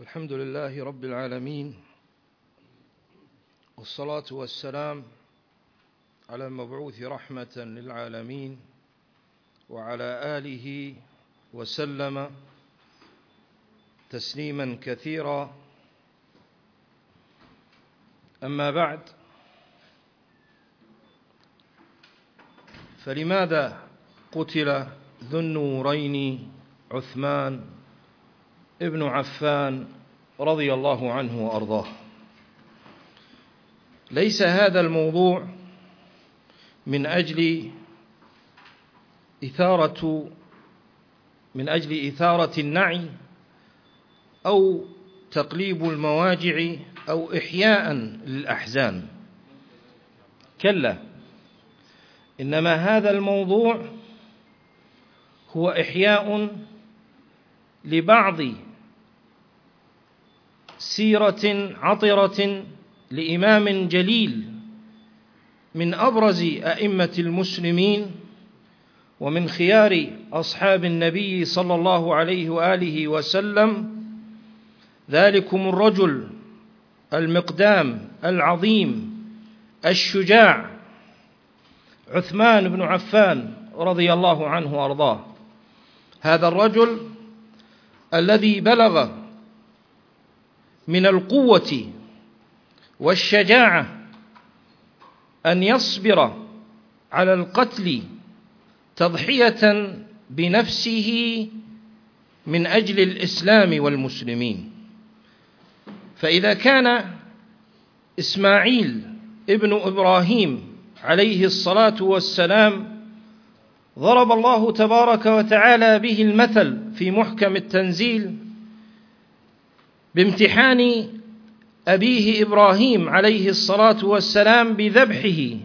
الحمد لله رب العالمين والصلاة والسلام على المبعوث رحمة للعالمين وعلى آله وسلم تسليما كثيرا. أما بعد فلماذا قتل ذو النورين عثمان ابن عفان رضي الله عنه وأرضاه. ليس هذا الموضوع من أجل اثاره من أجل إثارة النعي أو تقليب المواجع أو إحياء للأحزان. كلا إنما هذا الموضوع هو إحياء لبعض سيرة عطرة لإمام جليل من أبرز أئمة المسلمين ومن خيار أصحاب النبي صلى الله عليه وآله وسلم ذلكم الرجل المقدام العظيم الشجاع عثمان بن عفان رضي الله عنه وأرضاه. هذا الرجل الذي بلغ من القوة والشجاعة أن يصبر على القتل تضحية بنفسه من أجل الإسلام والمسلمين. فإذا كان إسماعيل ابن إبراهيم عليه الصلاة والسلام ضرب الله تبارك وتعالى به المثل في محكم التنزيل بامتحان أبيه إبراهيم عليه الصلاة والسلام بذبحه.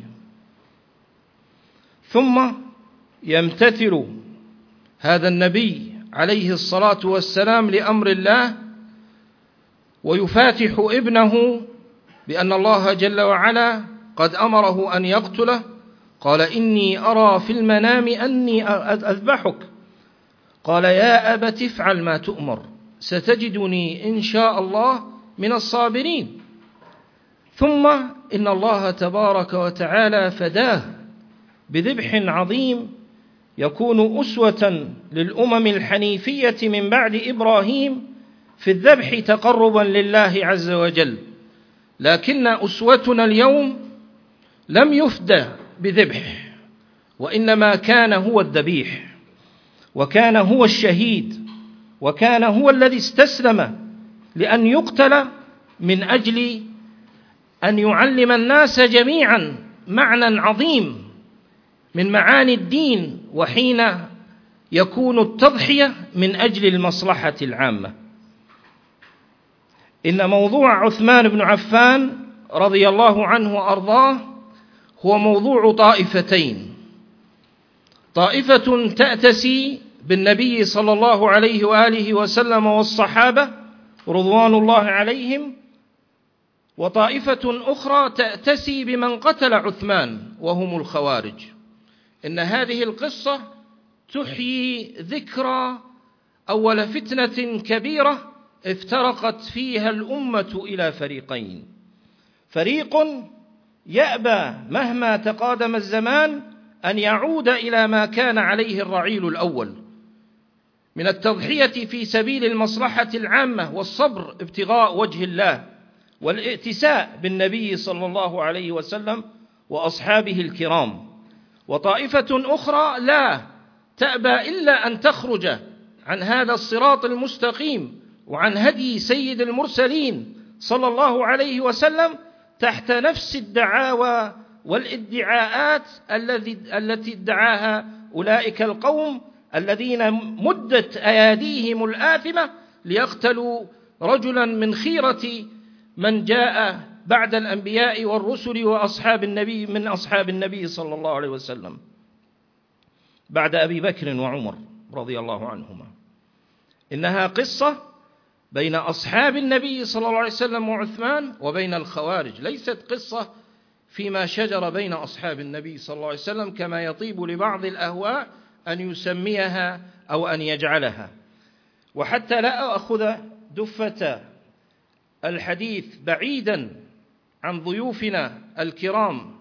ثم يمتثل هذا النبي عليه الصلاة والسلام لأمر الله ويفاتح ابنه بأن الله جل وعلا قد أمره أن يقتله قال إني أرى في المنام أني أذبحك. قال يا أبت افعل ما تؤمر. ستجدني إن شاء الله من الصابرين. ثم إن الله تبارك وتعالى فداه بذبح عظيم يكون أسوة للأمم الحنيفية من بعد إبراهيم في الذبح تقربا لله عز وجل. لكن أسوتنا اليوم لم يفدى. بذبح وإنما كان هو الذبيح وكان هو الشهيد وكان هو الذي استسلم لأن يقتل من أجل أن يعلم الناس جميعا معنى عظيم من معاني الدين وحين يكون التضحية من أجل المصلحة العامة. إن موضوع عثمان بن عفان رضي الله عنه وأرضاه هو موضوع طائفتين. طائفة تأتسي بالنبي صلى الله عليه وآله وسلم والصحابة رضوان الله عليهم وطائفة أخرى تأتسي بمن قتل عثمان وهم الخوارج. إن هذه القصة تحيي ذكرى أول فتنة كبيرة افترقت فيها الأمة إلى فريقين. فريق يأبى مهما تقادم الزمان أن يعود إلى ما كان عليه الرعيل الأول. من التضحية في سبيل المصلحة العامة والصبر ابتغاء وجه الله والائتساء بالنبي صلى الله عليه وسلم وأصحابه الكرام. وطائفة أخرى لا تأبى إلا أن تخرج عن هذا الصراط المستقيم وعن هدي سيد المرسلين صلى الله عليه وسلم تحت نفس الدعاوى والادعاءات التي ادعاها أولئك القوم الذين مدت أياديهم الآثمة ليقتلوا رجلا من خيرة من جاء بعد الأنبياء والرسل وأصحاب النبي من أصحاب النبي صلى الله عليه وسلم بعد أبي بكر وعمر رضي الله عنهما. إنها قصة بين أصحاب النبي صلى الله عليه وسلم وعثمان وبين الخوارج. ليست قصة فيما شجر بين أصحاب النبي صلى الله عليه وسلم كما يطيب لبعض الأهواء أن يسميها أو أن يجعلها. وحتى لا أخذ دفة الحديث بعيدا عن ضيوفنا الكرام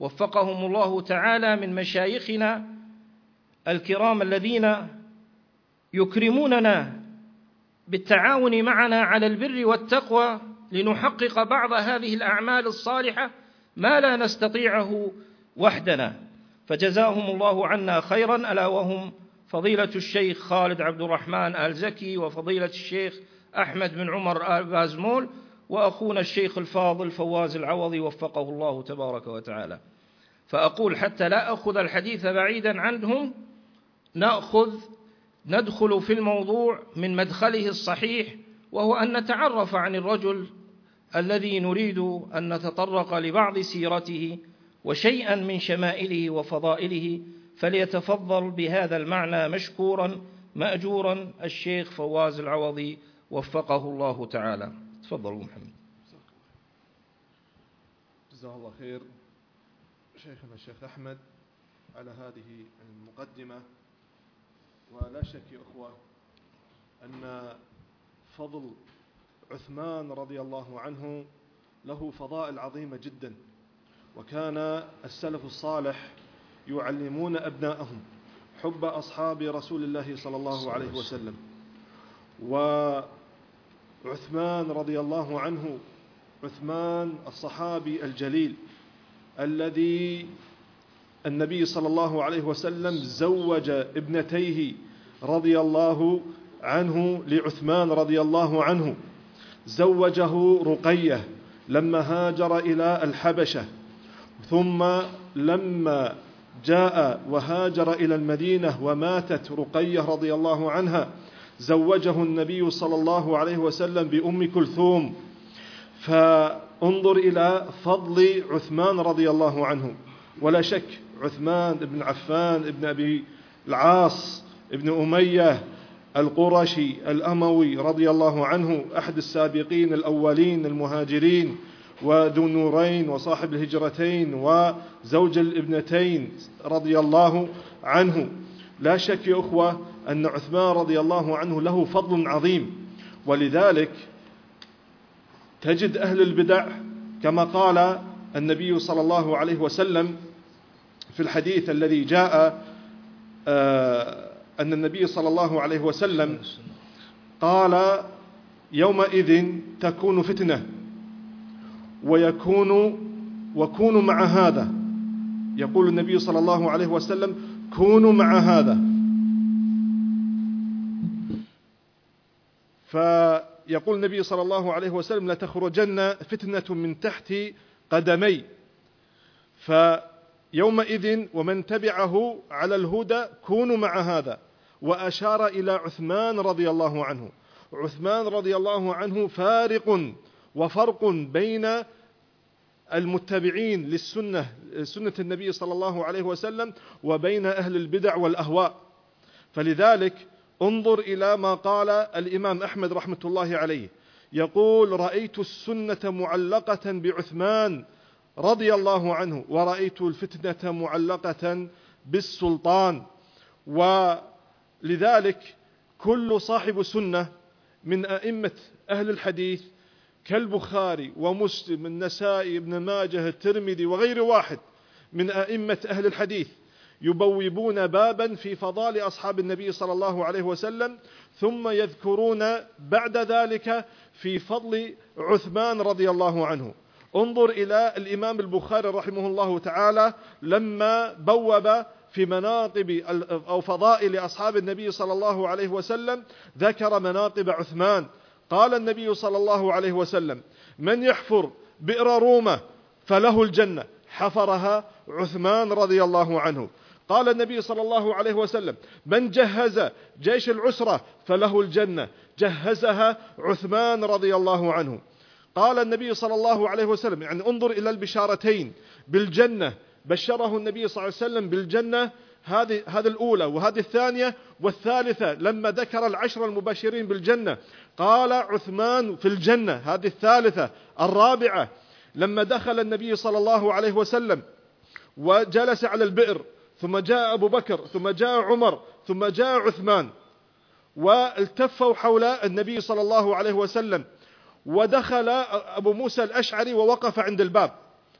وفقهم الله تعالى من مشايخنا الكرام الذين يكرموننا بالتعاون معنا على البر والتقوى لنحقق بعض هذه الأعمال الصالحة ما لا نستطيعه وحدنا. فجزاهم الله عنا خيرا ألا وهم فضيلة الشيخ خالد عبد الرحمن ال زكي وفضيلة الشيخ أحمد بن عمر ال بازمول وأخونا الشيخ الفاضل فواز العوضي وفقه الله تبارك وتعالى. فأقول حتى لا أخذ الحديث بعيدا عنهم نأخذ ندخل في الموضوع من مدخله الصحيح وهو أن نتعرف عن الرجل الذي نريد أن نتطرق لبعض سيرته وشيئا من شمائله وفضائله فليتفضل بهذا المعنى مشكورا ماجورا الشيخ فواز العوضي وفقه الله تعالى. تفضل محمد. جزاه الله خير. شيخنا الشيخ أحمد على هذه المقدمة ولا شك يا إخوة أن فضل عثمان رضي الله عنه له فضائل عظيمة جدا وكان السلف الصالح يعلمون أبناءهم حب أصحاب رسول الله صلى الله عليه وسلم. وعثمان رضي الله عنه عثمان الصحابي الجليل الذي النبي صلى الله عليه وسلم زوج ابنتيه رضي الله عنه لعثمان رضي الله عنه. زوجه رقية لما هاجر إلى الحبشة ثم لما جاء وهاجر إلى المدينة وماتت رقية رضي الله عنها زوجه النبي صلى الله عليه وسلم بأم كلثوم. فانظر إلى فضل عثمان رضي الله عنه. ولا شك عثمان بن عفان بن أبي العاص بن أمية القرشي الأموي رضي الله عنه أحد السابقين الأولين المهاجرين وذو النورين وصاحب الهجرتين وزوج الابنتين رضي الله عنه. لا شك يا أخوة أن عثمان رضي الله عنه له فضل عظيم. ولذلك تجد أهل البدع كما قال النبي صلى الله عليه وسلم في الحديث الذي جاء آه، أن النبي صلى الله عليه وسلم قال يومئذ تكون فتنة ويكون وكونوا مع هذا. يقول النبي صلى الله عليه وسلم كونوا مع هذا. فيقول النبي صلى الله عليه وسلم لتخرجن فتنة من تحت قدمي. ف يومئذ ومن تبعه على الهدى كونوا مع هذا. وأشار إلى عثمان رضي الله عنه. عثمان رضي الله عنه فارق وفرق بين المتبعين للسنة سنة النبي صلى الله عليه وسلم وبين أهل البدع والأهواء. فلذلك انظر إلى ما قال الإمام أحمد رحمة الله عليه. يقول رأيت السنة معلقة بعثمان رضي الله عنه ورأيت الفتنة معلقة بالسلطان. ولذلك كل صاحب سنة من أئمة أهل الحديث كالبخاري ومسلم النسائي ابن ماجه الترمذي وغير واحد من أئمة أهل الحديث يبوبون بابا في فضال أصحاب النبي صلى الله عليه وسلم ثم يذكرون بعد ذلك في فضل عثمان رضي الله عنه. انظر إلى الإمام البخاري رحمه الله تعالى لما بوب في مناقب أو فضائل أصحاب النبي صلى الله عليه وسلم ذكر مناقب عثمان. قال النبي صلى الله عليه وسلم من يحفر بئر رومة فله الجنة. حفرها عثمان رضي الله عنه. قال النبي صلى الله عليه وسلم من جهز جيش العسرة فله الجنة جهزها عثمان رضي الله عنه. قال النبي صلى الله عليه وسلم يعني انظر إلى البشارتين بالجنة بشره النبي صلى الله عليه وسلم بالجنة هذه هذه الأولى وهذه الثانية والثالثة لما ذكر العشر المبشرين بالجنة. قال عثمان في الجنة هذه الثالثة الرابعة لما دخل النبي صلى الله عليه وسلم وجلس على البئر ثم جاء أبو بكر ثم جاء عمر ثم جاء عثمان والتفوا حول النبي صلى الله عليه وسلم ودخل أبو موسى الأشعري ووقف عند الباب.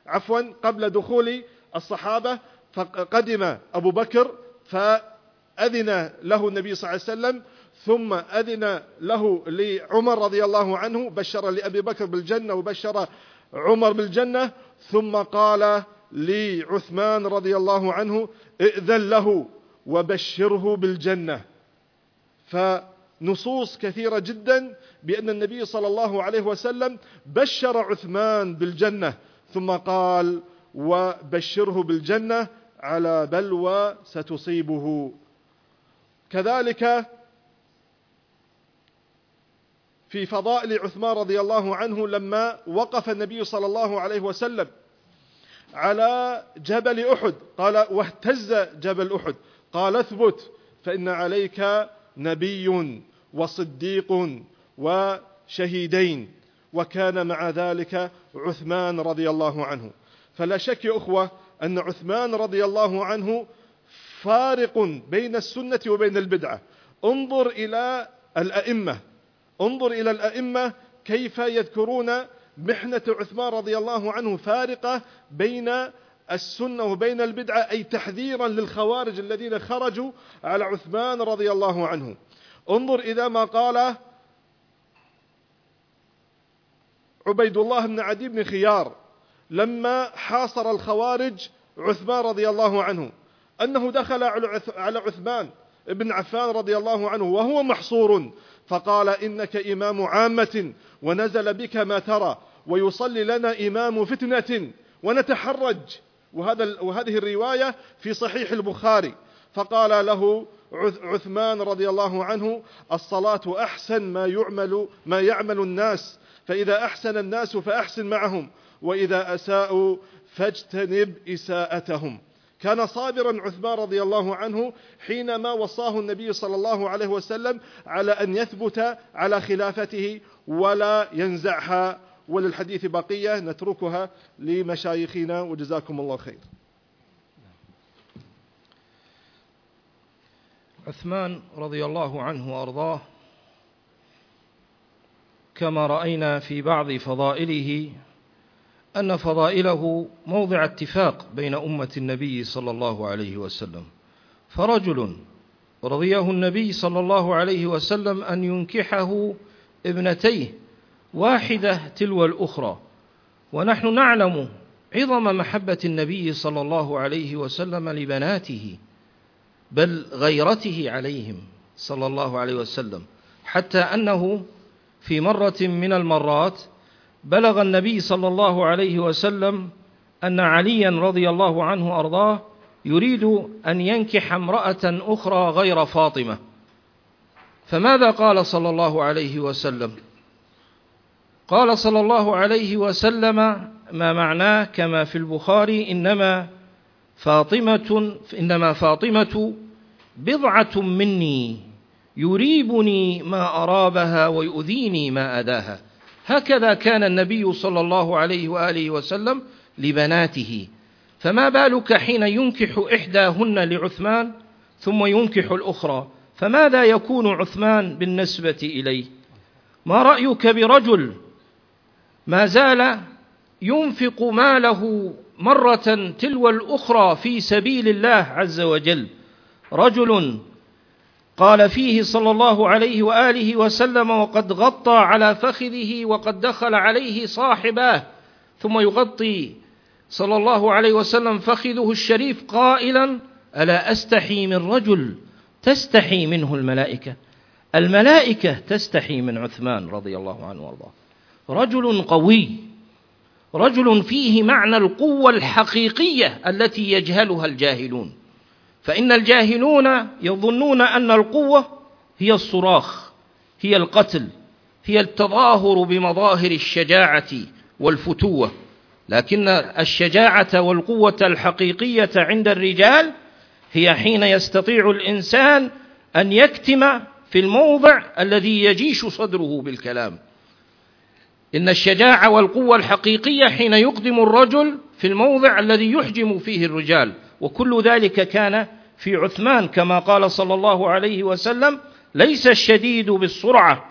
عفوا قبل دخول الصحابة فقدم أبو بكر فأذن له النبي صلى الله عليه وسلم ثم أذن له لعمر رضي الله عنه بشر لأبي بكر بالجنة وبشر عمر بالجنة ثم قال لعثمان رضي الله عنه ائذن له وبشره بالجنة. فنصوص كثيرة جدا بأن النبي صلى الله عليه وسلم بشر عثمان بالجنة ثم قال وبشره بالجنة على بلوى ستصيبه. كذلك في فضائل عثمان رضي الله عنه لما وقف النبي صلى الله عليه وسلم على جبل أحد. قال واهتز جبل أحد. قال اثبت فإن عليك نبي وصديق وشهيدين وكان مع ذلك عثمان رضي الله عنه. فلا شك يا أخوة أن عثمان رضي الله عنه فارق بين السنة وبين البدعة. انظر إلى الأئمة. انظر إلى الأئمة كيف يذكرون محنة عثمان رضي الله عنه فارقة بين السنة وبين البدعة أي تحذيرا للخوارج الذين خرجوا على عثمان رضي الله عنه. انظر إلى ما قال عبيد الله بن عدي بن خيار لما حاصر الخوارج عثمان رضي الله عنه أنه دخل على عثمان بن عفان رضي الله عنه وهو محصور. فقال إنك إمام عامة ونزل بك ما ترى ويصلي لنا إمام فتنة ونتحرج. وهذا وهذه الرواية في صحيح البخاري. فقال له عثمان رضي الله عنه الصلاة أحسن ما يعمل ما يعمل الناس فإذا أحسن الناس فأحسن معهم وإذا أساءوا فاجتنب إساءتهم. كان صابرا عثمان رضي الله عنه حينما وصاه النبي صلى الله عليه وسلم على أن يثبت على خلافته ولا ينزعها وللحديث بقيه نتركها لمشايخنا وجزاكم الله خير. عثمان رضي الله عنه وأرضاه كما رأينا في بعض فضائله أن فضائله موضع اتفاق بين أمة النبي صلى الله عليه وسلم. فرجل رضيه النبي صلى الله عليه وسلم أن ينكحه ابنتيه واحدة تلو الأخرى. ونحن نعلم عظم محبة النبي صلى الله عليه وسلم لبناته بل غيرته عليهم صلى الله عليه وسلم. حتى أنه في مرة من المرات بلغ النبي صلى الله عليه وسلم أن عليا رضي الله عنه أرضاه يريد أن ينكح امرأة أخرى غير فاطمة. فماذا قال صلى الله عليه وسلم؟ قال صلى الله عليه وسلم ما معناه كما في البخاري إنما فاطمة إنما فاطمة بضعة مني يريبني ما أرابها ويؤذيني ما أداها. هكذا كان النبي صلى الله عليه وآله وسلم لبناته. فما بالك حين ينكح إحداهن لعثمان ثم ينكح الأخرى؟ فماذا يكون عثمان بالنسبة إليه؟ ما رأيك برجل ما زال ينفق ماله مرة تلو الأخرى في سبيل الله عز وجل؟ رجل قال فيه صلى الله عليه وآله وسلم وقد غطى على فخذه وقد دخل عليه صاحباه ثم يغطي. صلى الله عليه وسلم فخذه الشريف قائلا ألا أستحي من رجل تستحي منه الملائكة؟ الملائكة تستحي من عثمان رضي الله عنه وأرضاه. رجل قوي رجل فيه معنى القوة الحقيقية التي يجهلها الجاهلون. فإن الجاهلون يظنون أن القوة هي الصراخ هي القتل هي التظاهر بمظاهر الشجاعة والفتوة. لكن الشجاعة والقوة الحقيقية عند الرجال هي حين يستطيع الإنسان أن يكتم في الموضع الذي يجيش صدره بالكلام. إن الشجاعة والقوة الحقيقية حين يقدم الرجل في الموضع الذي يحجم فيه الرجال. وكل ذلك كان في عثمان كما قال صلى الله عليه وسلم ليس الشديد بالسرعة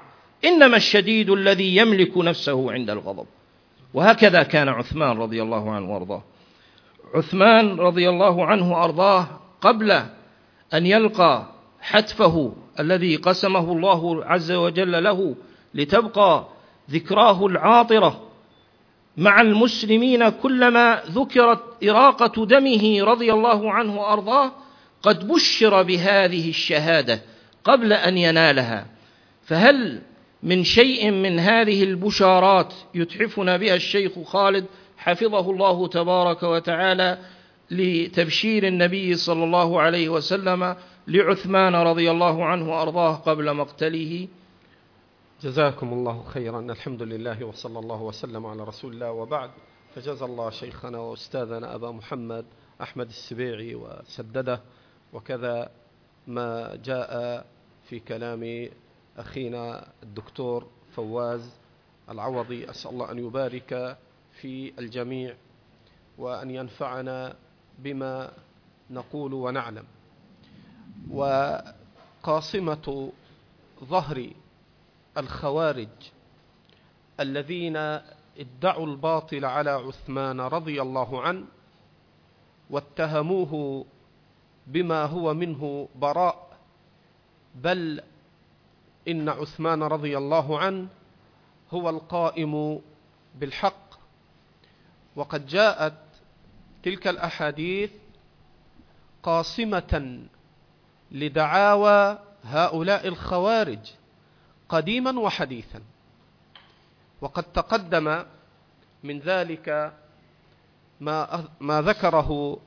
إنما الشديد الذي يملك نفسه عند الغضب. وهكذا كان عثمان رضي الله عنه وأرضاه. عثمان رضي الله عنه وأرضاه قبل أن يلقى حتفه الذي قسمه الله عز وجل له لتبقى ذكراه العاطرة. مع المسلمين كلما ذكرت إراقة دمه رضي الله عنه وأرضاه قد بشر بهذه الشهادة قبل أن ينالها. فهل من شيء من هذه البشارات يتحفنا بها الشيخ خالد حفظه الله تبارك وتعالى لتبشير النبي صلى الله عليه وسلم لعثمان رضي الله عنه وأرضاه قبل مقتله؟ جزاكم الله خيرا. الحمد لله وصلى الله وسلم على رسول الله وبعد. فجزا الله شيخنا وأستاذنا أبا محمد أحمد السبيعي وسدده. وكذا ما جاء في كلام أخينا الدكتور فواز العوضي. أسأل الله أن يبارك في الجميع وأن ينفعنا بما نقول ونعلم. وقاصمة ظهر الخوارج الذين ادعوا الباطل على عثمان رضي الله عنه واتهموه بما هو منه براء بل إن عثمان رضي الله عنه هو القائم بالحق. وقد جاءت تلك الأحاديث قاصمة لدعاوى هؤلاء الخوارج قديما وحديثا. وقد تقدم من ذلك ما ما ذكره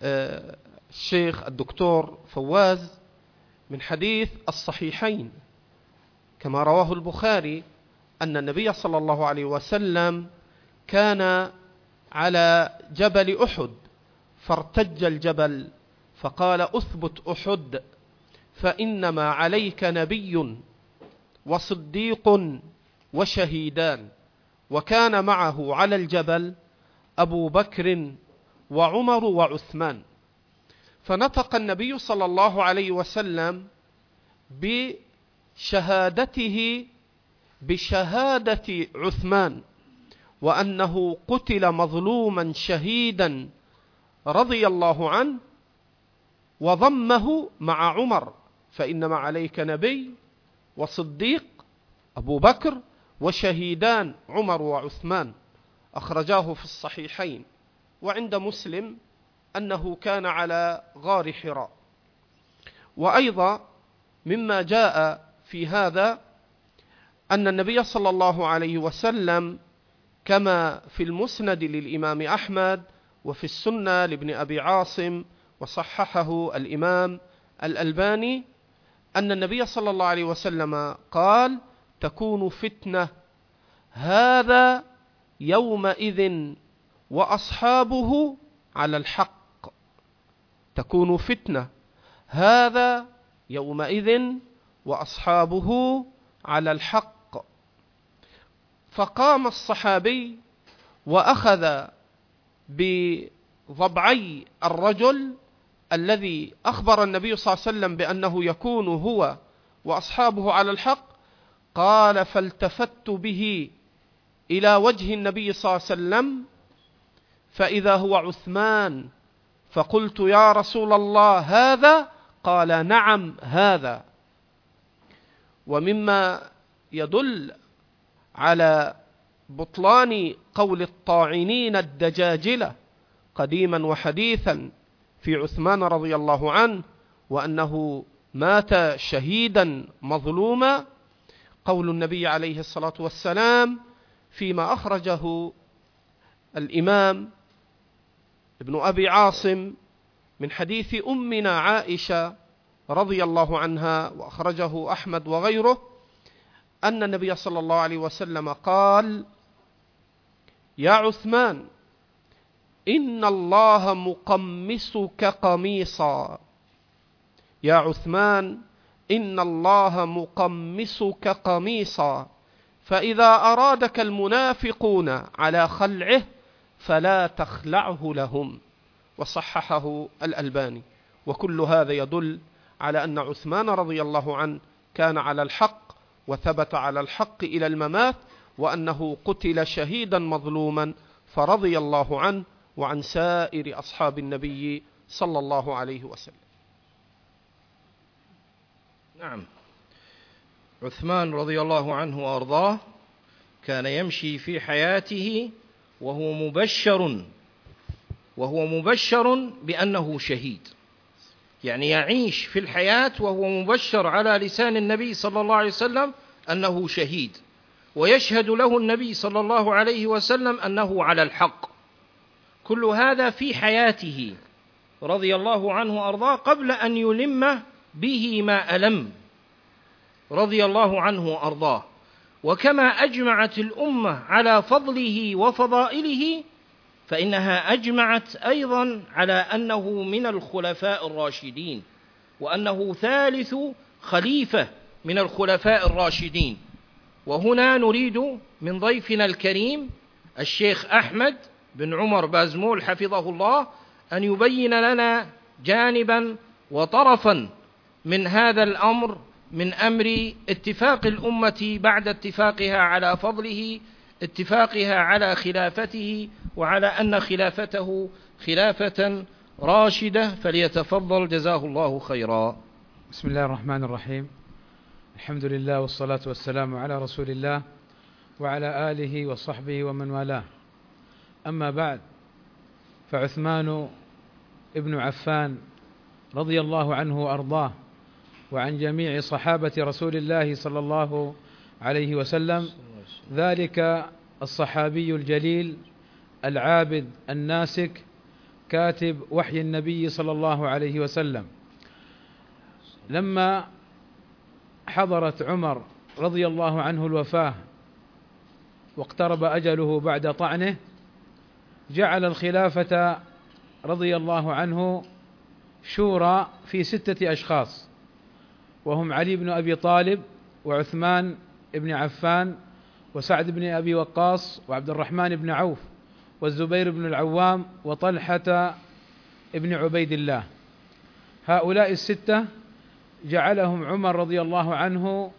آه، الشيخ الدكتور فواز من حديث الصحيحين. كما رواه البخاري أن النبي صلى الله عليه وسلم كان على جبل أحد فارتج الجبل فقال أثبت أحد فإنما عليك نبي. وصديق وشهيدان. وكان معه على الجبل أبو بكر وعمر وعثمان. فنطق النبي صلى الله عليه وسلم بشهادته بشهادة عثمان وأنه قتل مظلوما شهيدا رضي الله عنه وضمه مع عمر. فإنما عليك نبي وصديق أبو بكر وشهيدان عمر وعثمان. أخرجاه في الصحيحين. وعند مسلم أنه كان على غار حراء. وأيضا مما جاء في هذا أن النبي صلى الله عليه وسلم كما في المسند للإمام أحمد وفي السنة لابن أبي عاصم وصححه الإمام الألباني أن النبي صلى الله عليه وسلم قال تكون فتنة. هذا يومئذ وأصحابه على الحق. تكون فتنة. هذا يومئذ وأصحابه على الحق. فقام الصحابي وأخذ بضبعي الرجل الذي أخبر النبي صلى الله عليه وسلم بأنه يكون هو وأصحابه على الحق قال فالتفت به إلى وجه النبي صلى الله عليه وسلم فإذا هو عثمان فقلت يا رسول الله هذا؟ قال نعم هذا. ومما يدل على بطلان قول الطاعنين الدجاجلة قديما وحديثا في عثمان رضي الله عنه وأنه مات شهيدا مظلوما قول النبي عليه الصلاة والسلام فيما أخرجه الإمام ابن أبي عاصم من حديث أمنا عائشة رضي الله عنها وأخرجه أحمد وغيره أن النبي صلى الله عليه وسلم قال يا عثمان إن الله مقمسك قميصا. يا عثمان إن الله مقمسك قميصا. فإذا أرادك المنافقون على خلعه فلا تخلعه لهم. وصححه الألباني. وكل هذا يدل على أن عثمان رضي الله عنه كان على الحق وثبت على الحق إلى الممات وانه قتل شهيدا مظلوما فرضي الله عنه وعن سائر أصحاب النبي صلى الله عليه وسلم. نعم. عثمان رضي الله عنه وأرضاه كان يمشي في حياته وهو مبشر وهو مبشر بأنه شهيد. يعني يعيش في الحياة وهو مبشر على لسان النبي صلى الله عليه وسلم أنه شهيد ويشهد له النبي صلى الله عليه وسلم أنه على الحق كل هذا في حياته رضي الله عنه وأرضاه قبل أن يلم به ما ألم رضي الله عنه وأرضاه. وكما أجمعت الأمة على فضله وفضائله فإنها أجمعت أيضا على أنه من الخلفاء الراشدين وأنه ثالث خليفة من الخلفاء الراشدين. وهنا نريد من ضيفنا الكريم الشيخ أحمد بن عمر بازمول حفظه الله أن يبين لنا جانبا وطرفا من هذا الأمر من أمر اتفاق الأمة بعد اتفاقها على فضله اتفاقها على خلافته وعلى أن خلافته خلافة راشدة فليتفضل جزاه الله خيرا. بسم الله الرحمن الرحيم. الحمد لله والصلاة والسلام على رسول الله وعلى آله وصحبه ومن والاه. أما بعد فعثمان ابن عفان رضي الله عنه وأرضاه وعن جميع صحابة رسول الله صلى الله عليه وسلم ذلك الصحابي الجليل العابد الناسك كاتب وحي النبي صلى الله عليه وسلم. لما حضرت عمر رضي الله عنه الوفاة واقترب أجله بعد طعنه جعل الخلافة رضي الله عنه شورى في ستة أشخاص وهم علي بن أبي طالب وعثمان بن عفان وسعد بن أبي وقاص وعبد الرحمن بن عوف والزبير بن العوام وطلحة بن عبيد الله. هؤلاء الستة جعلهم عمر رضي الله عنه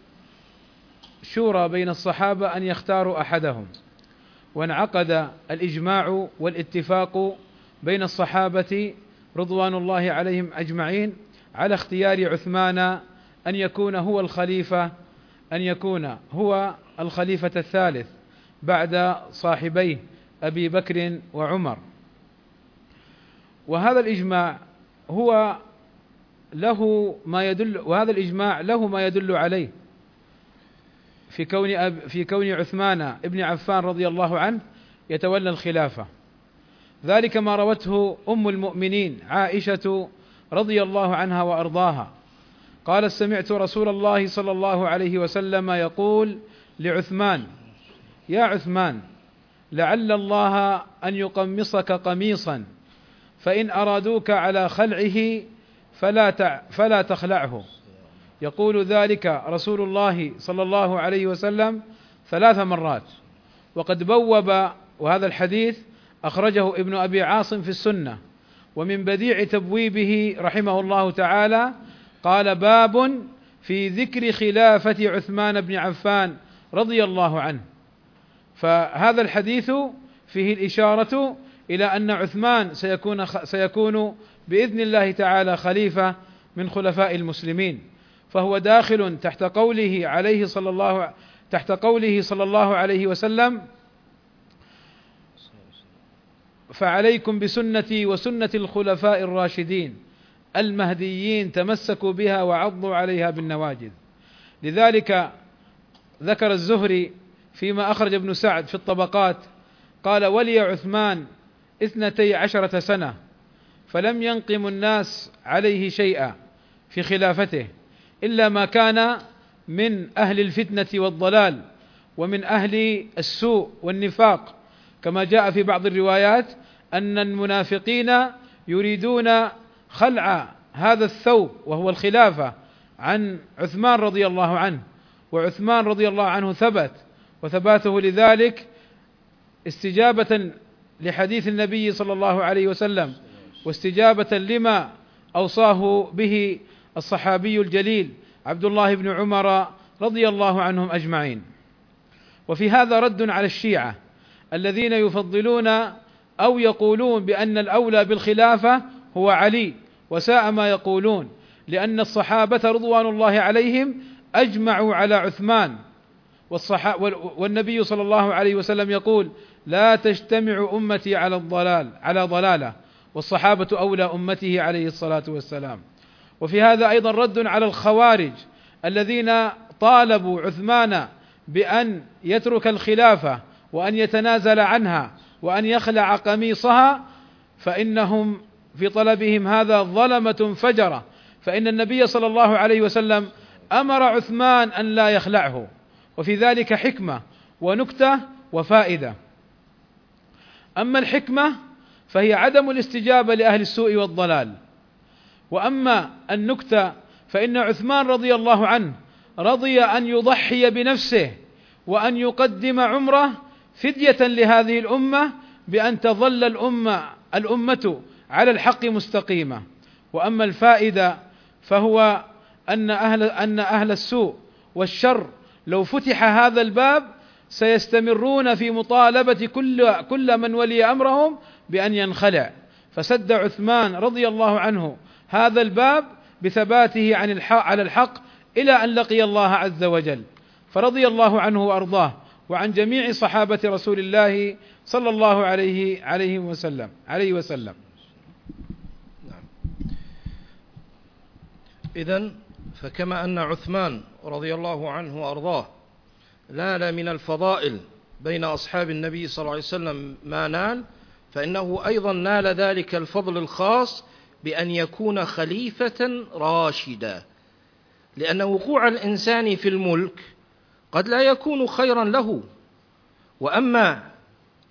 شورى بين الصحابة أن يختاروا أحدهم. وانعقد الإجماع والاتفاق بين الصحابة رضوان الله عليهم أجمعين على اختيار عثمان أن يكون هو الخليفة أن يكون هو الخليفة الثالث بعد صاحبيه أبي بكر وعمر. وهذا الإجماع هو له ما يدل وهذا الإجماع له ما يدل عليه. في كون أب في كون عثمان ابن عفان رضي الله عنه يتولى الخلافة. ذلك ما روته أم المؤمنين عائشة رضي الله عنها وأرضاها. قالت سمعت رسول الله صلى الله عليه وسلم يقول لعثمان يا عثمان لعل الله أن يقمصك قميصا فإن أرادوك على خلعه فلا فلا تخلعه. يقول ذلك رسول الله صلى الله عليه وسلم ثلاث مرات. وقد بوب وهذا الحديث أخرجه ابن أبي عاصم في السنة ومن بديع تبويبه رحمه الله تعالى قال باب في ذكر خلافة عثمان بن عفان رضي الله عنه. فهذا الحديث فيه الإشارة إلى أن عثمان سيكون سيكون بإذن الله تعالى خليفة من خلفاء المسلمين. فهو داخل تحت قوله عليه صلى الله تحت قوله صلى الله عليه وسلم فعليكم بسنتي وسنة الخلفاء الراشدين المهديين تمسكوا بها وعضوا عليها بالنواجذ. لذلك ذكر الزهري فيما أخرج ابن سعد في الطبقات قال ولي عثمان اثنتي عشرة سنة فلم ينقم الناس عليه شيئا في خلافته. إلا ما كان من أهل الفتنة والضلال ومن أهل السوء والنفاق. كما جاء في بعض الروايات أن المنافقين يريدون خلع هذا الثوب وهو الخلافة عن عثمان رضي الله عنه وعثمان رضي الله عنه ثبت وثباته لذلك استجابة لحديث النبي صلى الله عليه وسلم واستجابة لما أوصاه به الصحابي الجليل عبد الله بن عمر رضي الله عنهم أجمعين. وفي هذا رد على الشيعة الذين يفضلون أو يقولون بأن الأولى بالخلافة هو علي وساء ما يقولون لأن الصحابة رضوان الله عليهم أجمعوا على عثمان. والنبي صلى الله عليه وسلم يقول لا تجتمع أمتي على الضلال على ضلالة. والصحابة أولى أمته عليه الصلاة والسلام. وفي هذا أيضا رد على الخوارج الذين طالبوا عثمان بأن يترك الخلافة وأن يتنازل عنها وأن يخلع قميصها فإنهم في طلبهم هذا ظلمة فجرة. فإن النبي صلى الله عليه وسلم أمر عثمان أن لا يخلعه وفي ذلك حكمة ونكتة وفائدة. أما الحكمة فهي عدم الاستجابة لأهل السوء والضلال. وأما النكتة فإن عثمان رضي الله عنه رضي أن يضحي بنفسه وأن يقدم عمره فدية لهذه الأمة بأن تظل الأمة الأمة على الحق مستقيمة. وأما الفائدة فهو أن أهل أن أهل السوء والشر لو فتح هذا الباب سيستمرون في مطالبة كل كل من ولي أمرهم بأن ينخلع. فسد عثمان رضي الله عنه هذا الباب بثباته عن الحق على الحق إلى أن لقي الله عز وجل. فرضي الله عنه وأرضاه وعن جميع صحابة رسول الله صلى الله عليه عليه وسلم عليه وسلم. إذا فكما أن عثمان رضي الله عنه وأرضاه نال من الفضائل بين أصحاب النبي صلى الله عليه وسلم ما نال فإنه أيضا نال ذلك الفضل الخاص بأن يكون خليفة راشدا. لأن وقوع الإنسان في الملك قد لا يكون خيرا له. وأما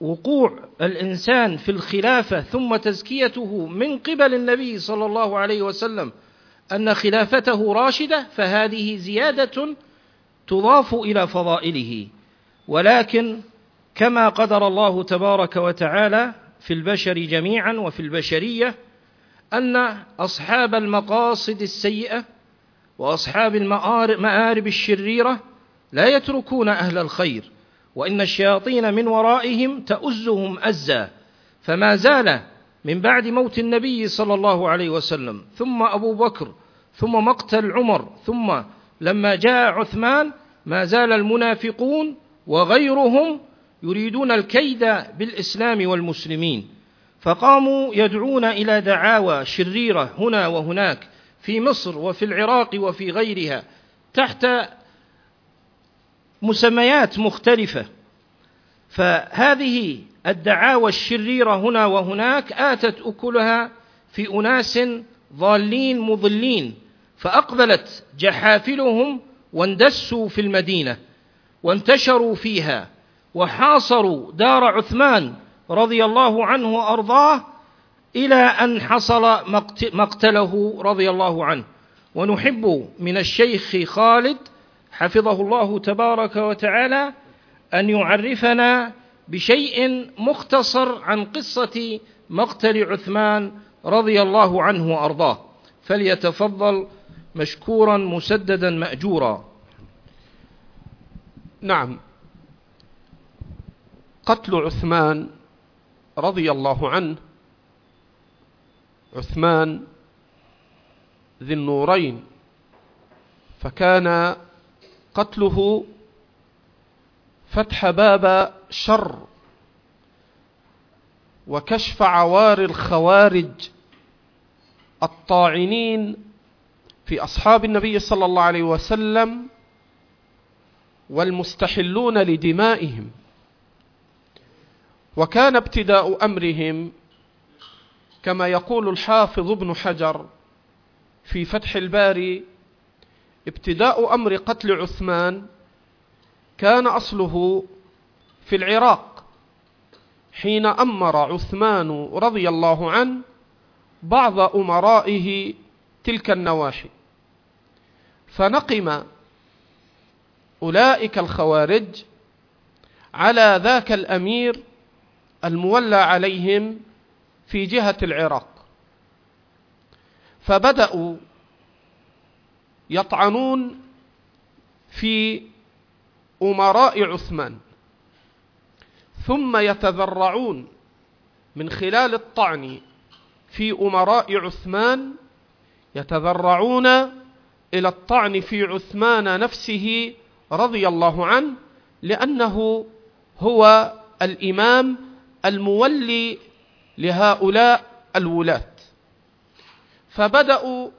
وقوع الإنسان في الخلافة ثم تزكيته من قبل النبي صلى الله عليه وسلم أن خلافته راشدة فهذه زيادة تضاف إلى فضائله. ولكن كما قدر الله تبارك وتعالى في البشر جميعا وفي البشرية أن أصحاب المقاصد السيئة وأصحاب المآرب الشريرة لا يتركون أهل الخير وإن الشياطين من ورائهم تؤزهم أزا فما زال من بعد موت النبي صلى الله عليه وسلم ثم أبو بكر ثم مقتل عمر ثم لما جاء عثمان ما زال المنافقون وغيرهم يريدون الكيد بالإسلام والمسلمين. فقاموا يدعون إلى دعاوى شريرة هنا وهناك في مصر وفي العراق وفي غيرها تحت مسميات مختلفة. فهذه الدعاوى الشريرة هنا وهناك آتت أكلها في أناس ضالين مضلين فأقبلت جحافلهم واندسوا في المدينة وانتشروا فيها وحاصروا دار عثمان رضي الله عنه وأرضاه إلى أن حصل مقتله رضي الله عنه. ونحب من الشيخ خالد حفظه الله تبارك وتعالى أن يعرفنا بشيء مختصر عن قصة مقتل عثمان رضي الله عنه وأرضاه. فليتفضل مشكورا مسددا مأجورا. نعم. قتل عثمان رضي الله عنه عثمان ذي النورين فكان قتله فتح باب شر وكشف عوار الخوارج الطاعنين في أصحاب النبي صلى الله عليه وسلم والمستحلون لدمائهم. وكان ابتداء أمرهم كما يقول الحافظ ابن حجر في فتح الباري ابتداء أمر قتل عثمان كان أصله في العراق حين أمر عثمان رضي الله عنه بعض أمرائه تلك النواحي. فنقم أولئك الخوارج على ذاك الأمير المولى عليهم في جهة العراق. فبدأوا يطعنون في أمراء عثمان ثم يتذرعون من خلال الطعن في أمراء عثمان يتذرعون إلى الطعن في عثمان نفسه رضي الله عنه لأنه هو الإمام المولي لهؤلاء الولاة. فبدأوا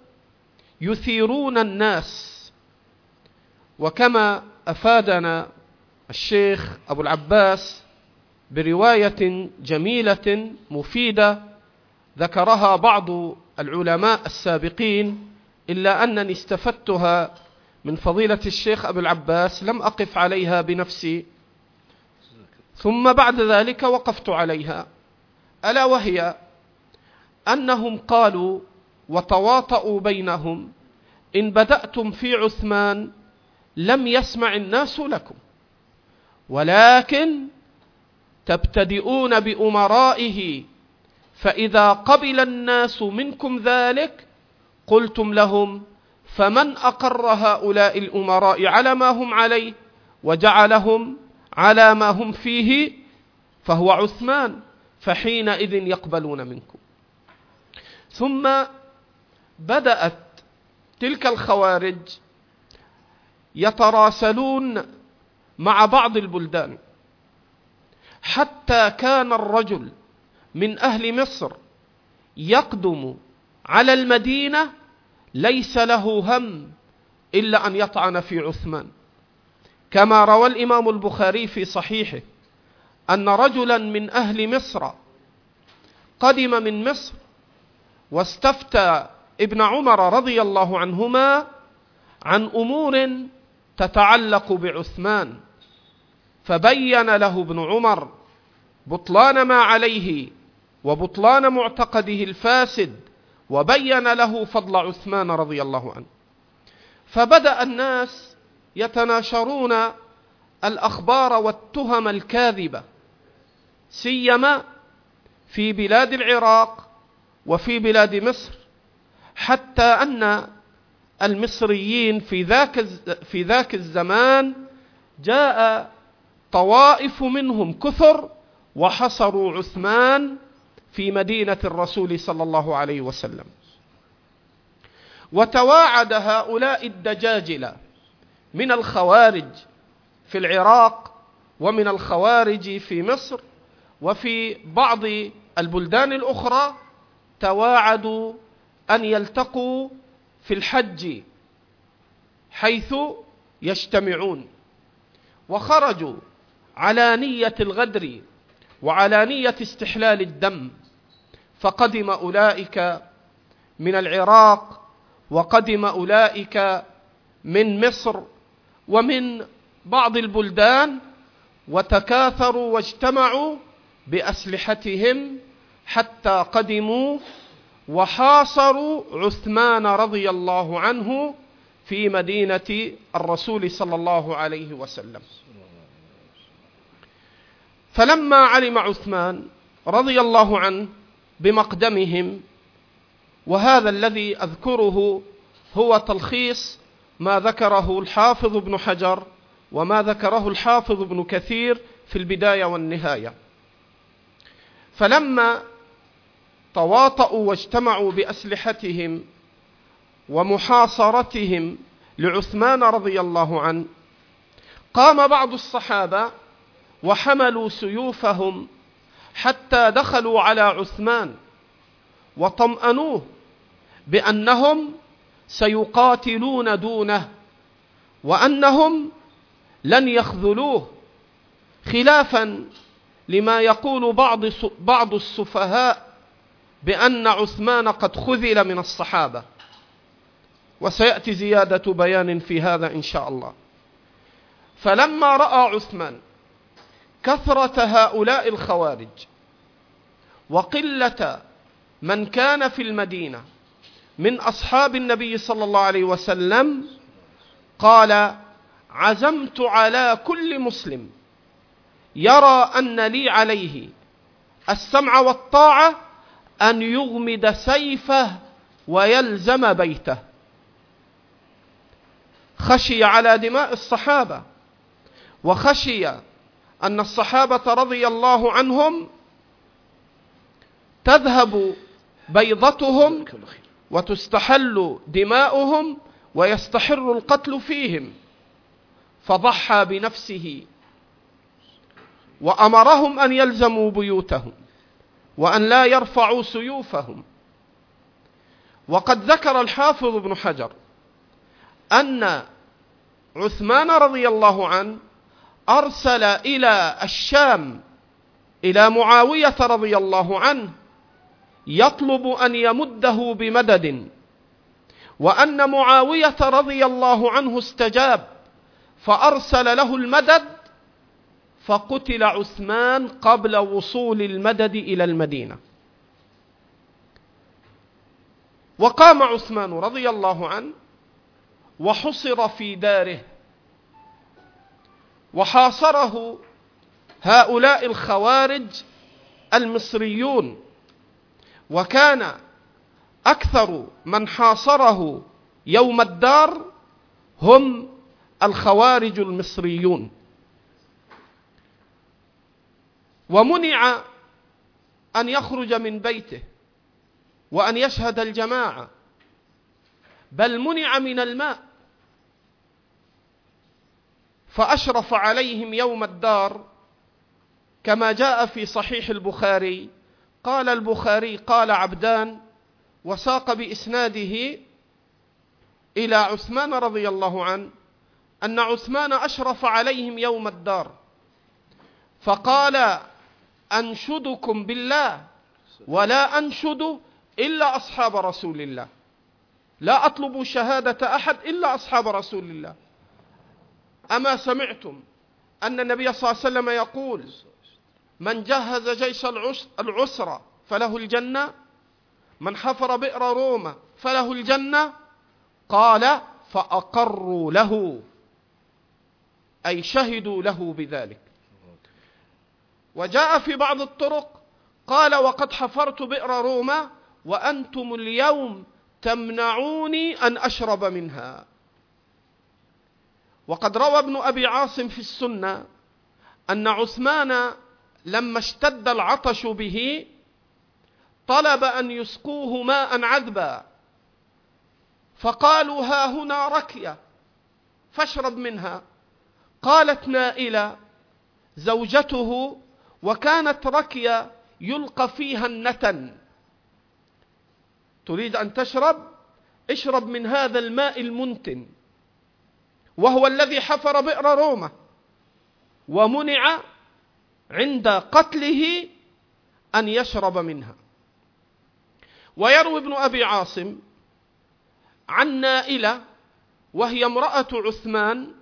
يثيرون الناس وكما أفادنا الشيخ أبو العباس برواية جميلة مفيدة ذكرها بعض العلماء السابقين إلا أنني استفدتها من فضيلة الشيخ أبو العباس لم أقف عليها بنفسي ثم بعد ذلك وقفت عليها. ألا وهي أنهم قالوا وتواطؤوا بينهم إن بدأتم في عثمان لم يسمع الناس لكم ولكن تبتدئون بأمرائه فإذا قبل الناس منكم ذلك قلتم لهم فمن أقر هؤلاء الأمراء على ما هم عليه وجعلهم على ما هم فيه فهو عثمان فحينئذ يقبلون منكم. ثم بدأت تلك الخوارج يتراسلون مع بعض البلدان. حتى كان الرجل من أهل مصر يقدم على المدينة ليس له هم إلا أن يطعن في عثمان. كما روى الإمام البخاري في صحيحه أن رجلا من أهل مصر قدم من مصر واستفتى ابن عمر رضي الله عنهما عن أمور تتعلق بعثمان فبين له ابن عمر بطلان ما عليه وبطلان معتقده الفاسد وبين له فضل عثمان رضي الله عنه. فبدأ الناس يتناشرون الأخبار والتهم الكاذبة سيما في بلاد العراق وفي بلاد مصر حتى أن المصريين في ذاك في ذاك الزمان جاء طوائف منهم كثر وحصروا عثمان في مدينة الرسول صلى الله عليه وسلم. وتواعد هؤلاء الدجاجلة من الخوارج في العراق ومن الخوارج في مصر وفي بعض البلدان الأخرى تواعدوا أن يلتقوا في الحج حيث يجتمعون. وخرجوا على نية الغدر وعلى نية استحلال الدم فقدم أولئك من العراق وقدم أولئك من مصر ومن بعض البلدان وتكاثروا واجتمعوا بأسلحتهم حتى قدموا وحاصروا عثمان رضي الله عنه في مدينة الرسول صلى الله عليه وسلم. فلما علم عثمان رضي الله عنه بمقدمهم وهذا الذي أذكره هو تلخيص ما ذكره الحافظ ابن حجر وما ذكره الحافظ ابن كثير في البداية والنهاية. فلما تواطؤوا واجتمعوا بأسلحتهم ومحاصرتهم لعثمان رضي الله عنه قام بعض الصحابة وحملوا سيوفهم حتى دخلوا على عثمان وطمأنوه بأنهم سيقاتلون دونه وأنهم لن يخذلوه خلافا لما يقول بعض بعض السفهاء بأن عثمان قد خذل من الصحابة. وسيأتي زيادة بيان في هذا إن شاء الله. فلما رأى عثمان كثرة هؤلاء الخوارج وقلة من كان في المدينة من أصحاب النبي صلى الله عليه وسلم قال عزمت على كل مسلم يرى أن لي عليه السمع والطاعة أن يغمد سيفه ويلزم بيته. خشي على دماء الصحابة وخشي أن الصحابة رضي الله عنهم تذهب بيضتهم وتستحل دماؤهم ويستحر القتل فيهم. فضحى بنفسه وأمرهم أن يلزموا بيوتهم وأن لا يرفعوا سيوفهم. وقد ذكر الحافظ ابن حجر أن عثمان رضي الله عنه أرسل إلى الشام إلى معاوية رضي الله عنه يطلب أن يمده بمدد. وأن معاوية رضي الله عنه استجاب فأرسل له المدد فقتل عثمان قبل وصول المدد إلى المدينة. وقام عثمان رضي الله عنه وحصر في داره وحاصره هؤلاء الخوارج المصريون. وكان أكثر من حاصره يوم الدار هم الخوارج المصريون. ومنع أن يخرج من بيته وأن يشهد الجماعة بل منع من الماء. فأشرف عليهم يوم الدار كما جاء في صحيح البخاري قال البخاري قال عبدان وساق بإسناده إلى عثمان رضي الله عنه أن عثمان أشرف عليهم يوم الدار. فقال أنشدكم بالله ولا أنشد إلا أصحاب رسول الله. لا أطلب شهادة أحد إلا أصحاب رسول الله. أما سمعتم أن النبي صلى الله عليه وسلم يقول من جهز جيش العسرة فله الجنة من حفر بئر روما فله الجنة قال فأقروا له أي شهدوا له بذلك. وجاء في بعض الطرق قال وقد حفرت بئر روما وأنتم اليوم تمنعوني أن أشرب منها. وقد روى ابن أبي عاصم في السنة أن عثمان لما اشتد العطش به طلب أن يسقوه ماء عذبا. فقالوا ها هنا ركية فاشرب منها. قالت نائلة زوجته وكانت ركية يلقى فيها النتن. تريد أن تشرب؟ اشرب من هذا الماء المنتن وهو الذي حفر بئر رومة ومنع عند قتله أن يشرب منها. ويروي ابن أبي عاصم عن نائلة وهي امرأة عثمان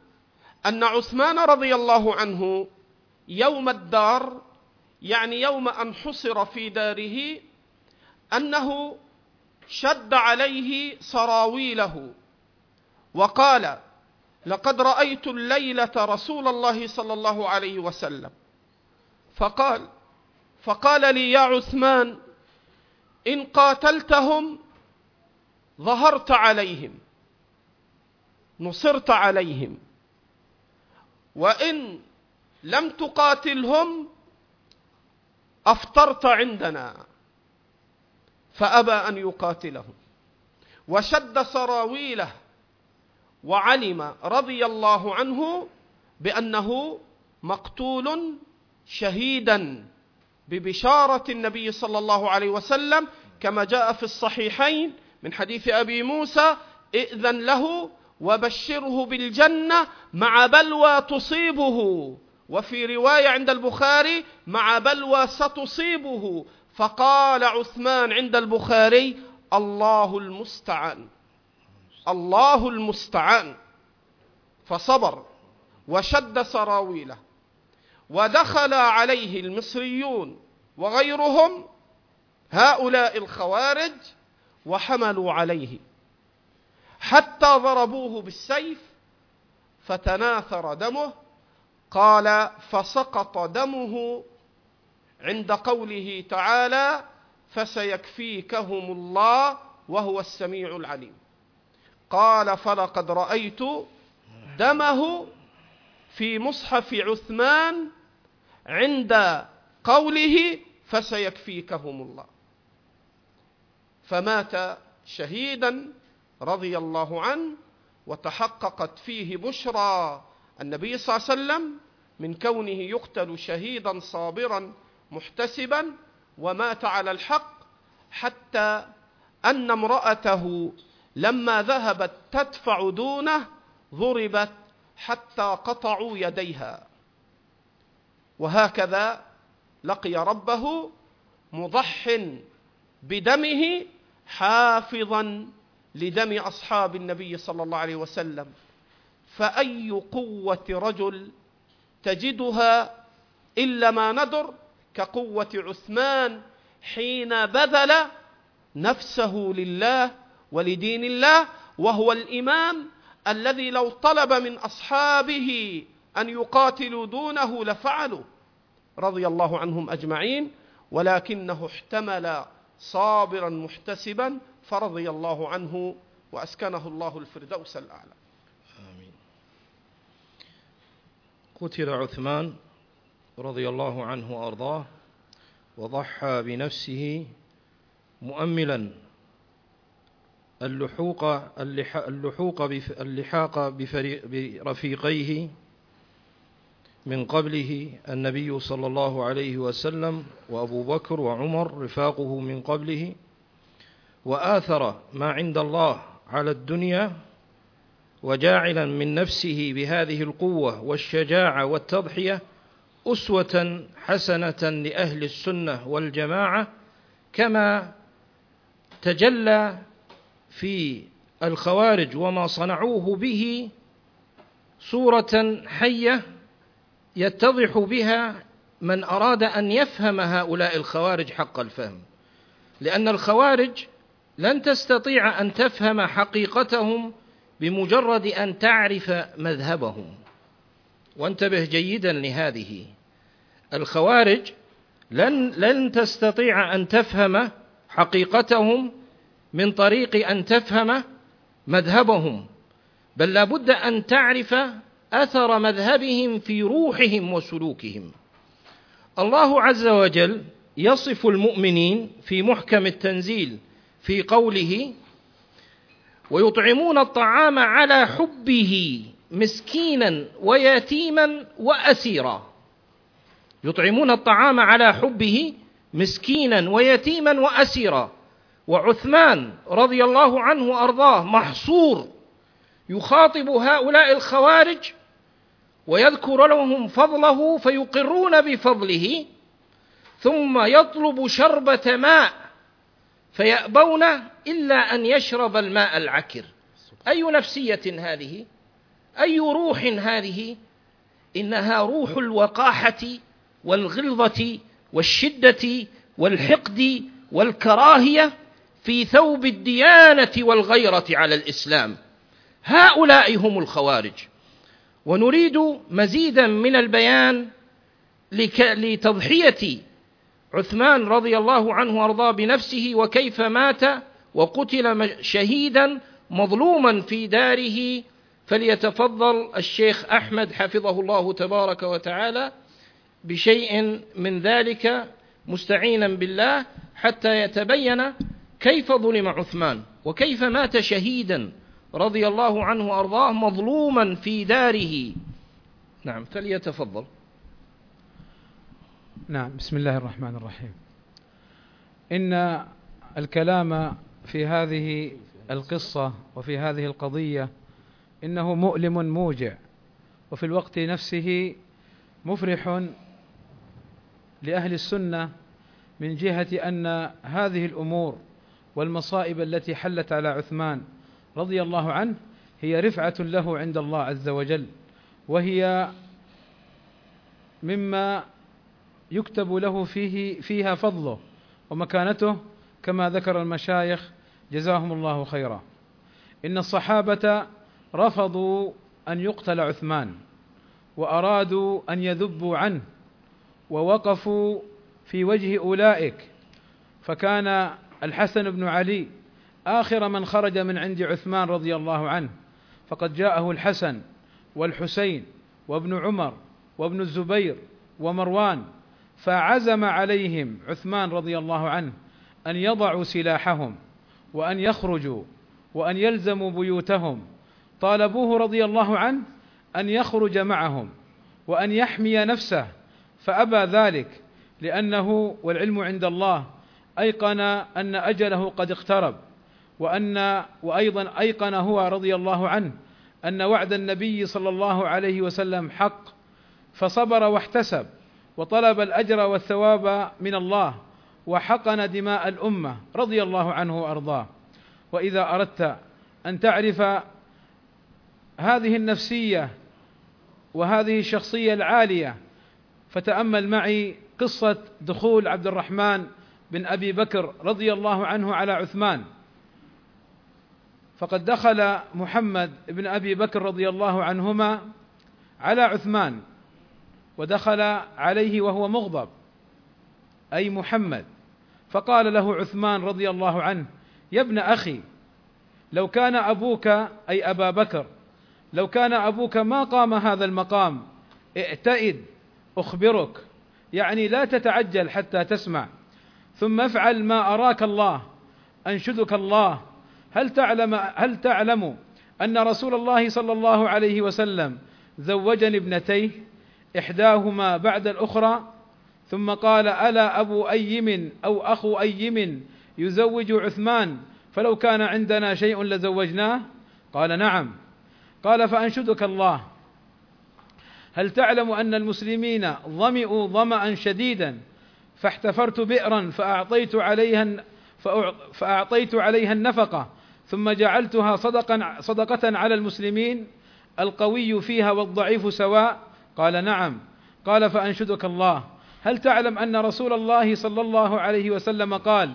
أن عثمان رضي الله عنه يوم الدار يعني يوم أن حصر في داره أنه شد عليه سراويله وقال لقد رأيت الليلة رسول الله صلى الله عليه وسلم فقال فقال لي يا عثمان إن قاتلتهم ظهرت عليهم نصرت عليهم وإن لم تقاتلهم أفطرت عندنا فأبى أن يقاتلهم. وشد سراويله وعلم رضي الله عنه بأنه مقتول شهيدا ببشارة النبي صلى الله عليه وسلم كما جاء في الصحيحين من حديث أبي موسى ائذن له وبشره بالجنة مع بلوى تصيبه. وفي رواية عند البخاري مع بلوى ستصيبه. فقال عثمان عند البخاري الله المستعان الله المستعان. فصبر وشد سراويله. ودخل عليه المصريون وغيرهم هؤلاء الخوارج وحملوا عليه. حتى ضربوه بالسيف فتناثر دمه قال فسقط دمه عند قوله تعالى فسيكفيكهم الله وهو السميع العليم قال فلقد رأيت دمه في مصحف عثمان عند قوله فسيكفيكهم الله فمات شهيدا رضي الله عنه وتحققت فيه بشرى النبي صلى الله عليه وسلم من كونه يقتل شهيدا صابرا محتسبا ومات على الحق حتى أن امرأته لما ذهبت تدفع دونه ضربت حتى قطعوا يديها. وهكذا لقي ربه مضح بدمه حافظا لدم أصحاب النبي صلى الله عليه وسلم. فأي قوة رجل تجدها إلا ما ندر كقوة عثمان حين بذل نفسه لله ولدين الله وهو الإمام الذي لو طلب من أصحابه أن يقاتلوا دونه لفعلوا. رضي الله عنهم أجمعين ولكنه احتمل صابرا محتسبا فرضي الله عنه وأسكنه الله الفردوس الأعلى. آمين. قتل عثمان رضي الله عنه وأرضاه وضحى بنفسه مؤملا. اللحوق اللحاق برفيقيه من قبله النبي صلى الله عليه وسلم وأبو بكر وعمر رفاقه من قبله وآثر ما عند الله على الدنيا وجاعلا من نفسه بهذه القوة والشجاعة والتضحية أسوة حسنة لأهل السنة والجماعة كما تجلى في الخوارج وما صنعوه به صورة حية يتضح بها من أراد أن يفهم هؤلاء الخوارج حق الفهم. لأن الخوارج لن تستطيع أن تفهم حقيقتهم بمجرد أن تعرف مذهبهم. وانتبه جيدا لهذه. الخوارج لن لن تستطيع أن تفهم حقيقتهم من طريق أن تفهم مذهبهم. بل لابد أن تعرف أثر مذهبهم في روحهم وسلوكهم. الله عز وجل يصف المؤمنين في محكم التنزيل في قوله ويطعمون الطعام على حبه مسكينا ويتيما وأسيرا. يطعمون الطعام على حبه مسكينا ويتيما وأسيرا. وعثمان رضي الله عنه وأرضاه محصور يخاطب هؤلاء الخوارج ويذكر لهم فضله فيقرون بفضله ثم يطلب شربة ماء فيأبون إلا أن يشرب الماء العكر. أي نفسية هذه؟ أي روح هذه؟ إنها روح الوقاحة والغلظة والشدة والحقد والكراهية في ثوب الديانة والغيرة على الإسلام. هؤلاء هم الخوارج. ونريد مزيدا من البيان لتضحية عثمان رضي الله عنه وأرضاه بنفسه وكيف مات وقتل شهيدا مظلوما في داره فليتفضل الشيخ أحمد حفظه الله تبارك وتعالى بشيء من ذلك مستعينا بالله حتى يتبين كيف ظلم عثمان وكيف مات شهيدا. رضي الله عنه وأرضاه مظلوما في داره. نعم فليتفضل. نعم بسم الله الرحمن الرحيم. إن الكلام في هذه القصة وفي هذه القضية إنه مؤلم موجع وفي الوقت نفسه مفرح لأهل السنة من جهة أن هذه الأمور والمصائب التي حلت على عثمان رضي الله عنه هي رفعة له عند الله عز وجل وهي مما يكتب له فيه فيها فضله ومكانته كما ذكر المشايخ جزاهم الله خيرا. إن الصحابة رفضوا أن يقتل عثمان وأرادوا أن يذبوا عنه ووقفوا في وجه أولئك. فكان الحسن بن علي آخر من خرج من عند عثمان رضي الله عنه فقد جاءه الحسن والحسين وابن عمر وابن الزبير ومروان فعزم عليهم عثمان رضي الله عنه أن يضعوا سلاحهم وأن يخرجوا وأن يلزموا بيوتهم طالبوه رضي الله عنه أن يخرج معهم وأن يحمي نفسه فأبى ذلك لأنه والعلم عند الله أيقن أن أجله قد اقترب. وأن وأيضا أيقن هو رضي الله عنه أن وعد النبي صلى الله عليه وسلم حق فصبر واحتسب وطلب الأجر والثواب من الله وحقن دماء الأمة رضي الله عنه وأرضاه. وإذا أردت أن تعرف هذه النفسية وهذه الشخصية العالية فتأمل معي قصة دخول عبد الرحمن بن أبي بكر رضي الله عنه على عثمان. فقد دخل محمد بن أبي بكر رضي الله عنهما على عثمان ودخل عليه وهو مغضب أي محمد. فقال له عثمان رضي الله عنه يا ابن أخي لو كان أبوك أي أبا بكر لو كان أبوك ما قام هذا المقام ائتئد أخبرك يعني لا تتعجل حتى تسمع ثم افعل ما أراك الله أنشدك الله هل تعلم هل تعلم أن رسول الله صلى الله عليه وسلم زوجني ابنتيه إحداهما بعد الأخرى؟ ثم قال ألا أبو أيم أو أخو أيم يزوج عثمان؟ فلو كان عندنا شيء لزوجناه؟ قال نعم. قال فأنشدك الله. هل تعلم أن المسلمين ظمئوا ظمأ شديدا فاحتفرت بئرا فأعطيت عليها فأعطيت عليها النفقة؟ ثم جعلتها صدقا صدقة على المسلمين القوي فيها والضعيف سواء. قال نعم. قال فأنشدك الله. هل تعلم أن رسول الله صلى الله عليه وسلم قال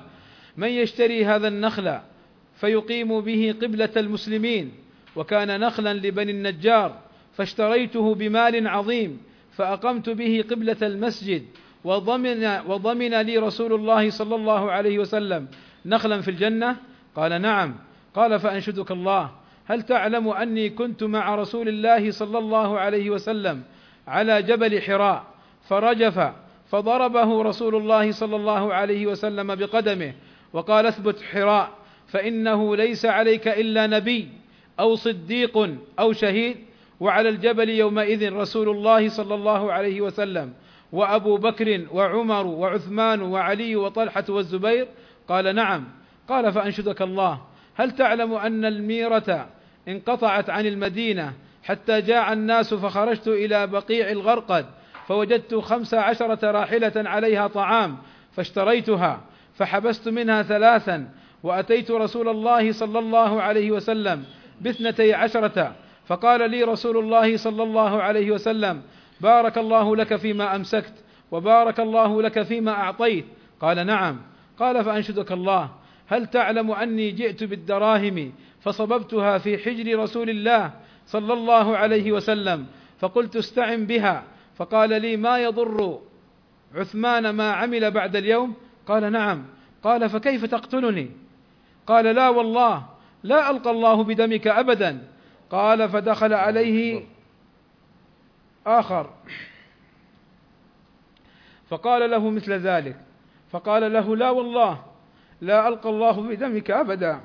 من يشتري هذا النخل فيقيم به قبلة المسلمين وكان نخلا لبني النجار فاشتريته بمال عظيم فأقمت به قبلة المسجد وضمن وضمن لي رسول الله صلى الله عليه وسلم نخلا في الجنة؟ قال نعم. قال فأنشدك الله. هل تعلم أني كنت مع رسول الله صلى الله عليه وسلم على جبل حراء فرجف فضربه رسول الله صلى الله عليه وسلم بقدمه وقال اثبت حراء. فإنه ليس عليك إلا نبي أو صديق أو شهيد. وعلى الجبل يومئذ رسول الله صلى الله عليه وسلم وأبو بكر وعمر وعثمان وعلي وطلحة والزبير. قال نعم. قال فأنشدك الله. هل تعلم أن الميرة انقطعت عن المدينة حتى جاع الناس فخرجت إلى بقيع الغرقد فوجدت خمس عشرة راحلة عليها طعام فاشتريتها فحبست منها ثلاثا وأتيت رسول الله صلى الله عليه وسلم باثنتي عشرة فقال لي رسول الله صلى الله عليه وسلم بارك الله لك فيما أمسكت وبارك الله لك فيما أعطيت قال نعم قال فأنشدك الله هل تعلم أني جئت بالدراهم فصببتها في حجر رسول الله صلى الله عليه وسلم؟ فقلت استعن بها. فقال لي ما يضر عثمان ما عمل بعد اليوم؟ قال نعم. قال فكيف تقتلني؟ قال لا والله لا ألقى الله بدمك ابدا. قال فدخل عليه آخر. فقال له مثل ذلك. فقال له لا والله لا ألقى الله بدمك أبدا.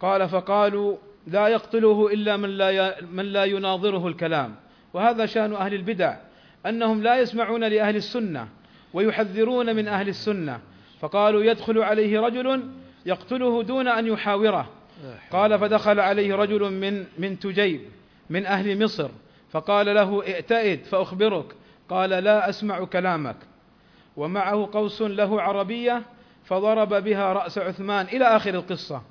قال فقالوا لا يقتله إلا من لا من لا يناظره الكلام. وهذا شأن أهل البدع أنهم لا يسمعون لأهل السنة ويحذرون من أهل السنة. فقالوا يدخل عليه رجل يقتله دون أن يحاوره. قال فدخل عليه رجل من من تجيب من أهل مصر. فقال له ائتئد فأخبرك. قال لا أسمع كلامك. ومعه قوس له عربية فضرب بها رأس عثمان إلى آخر القصة.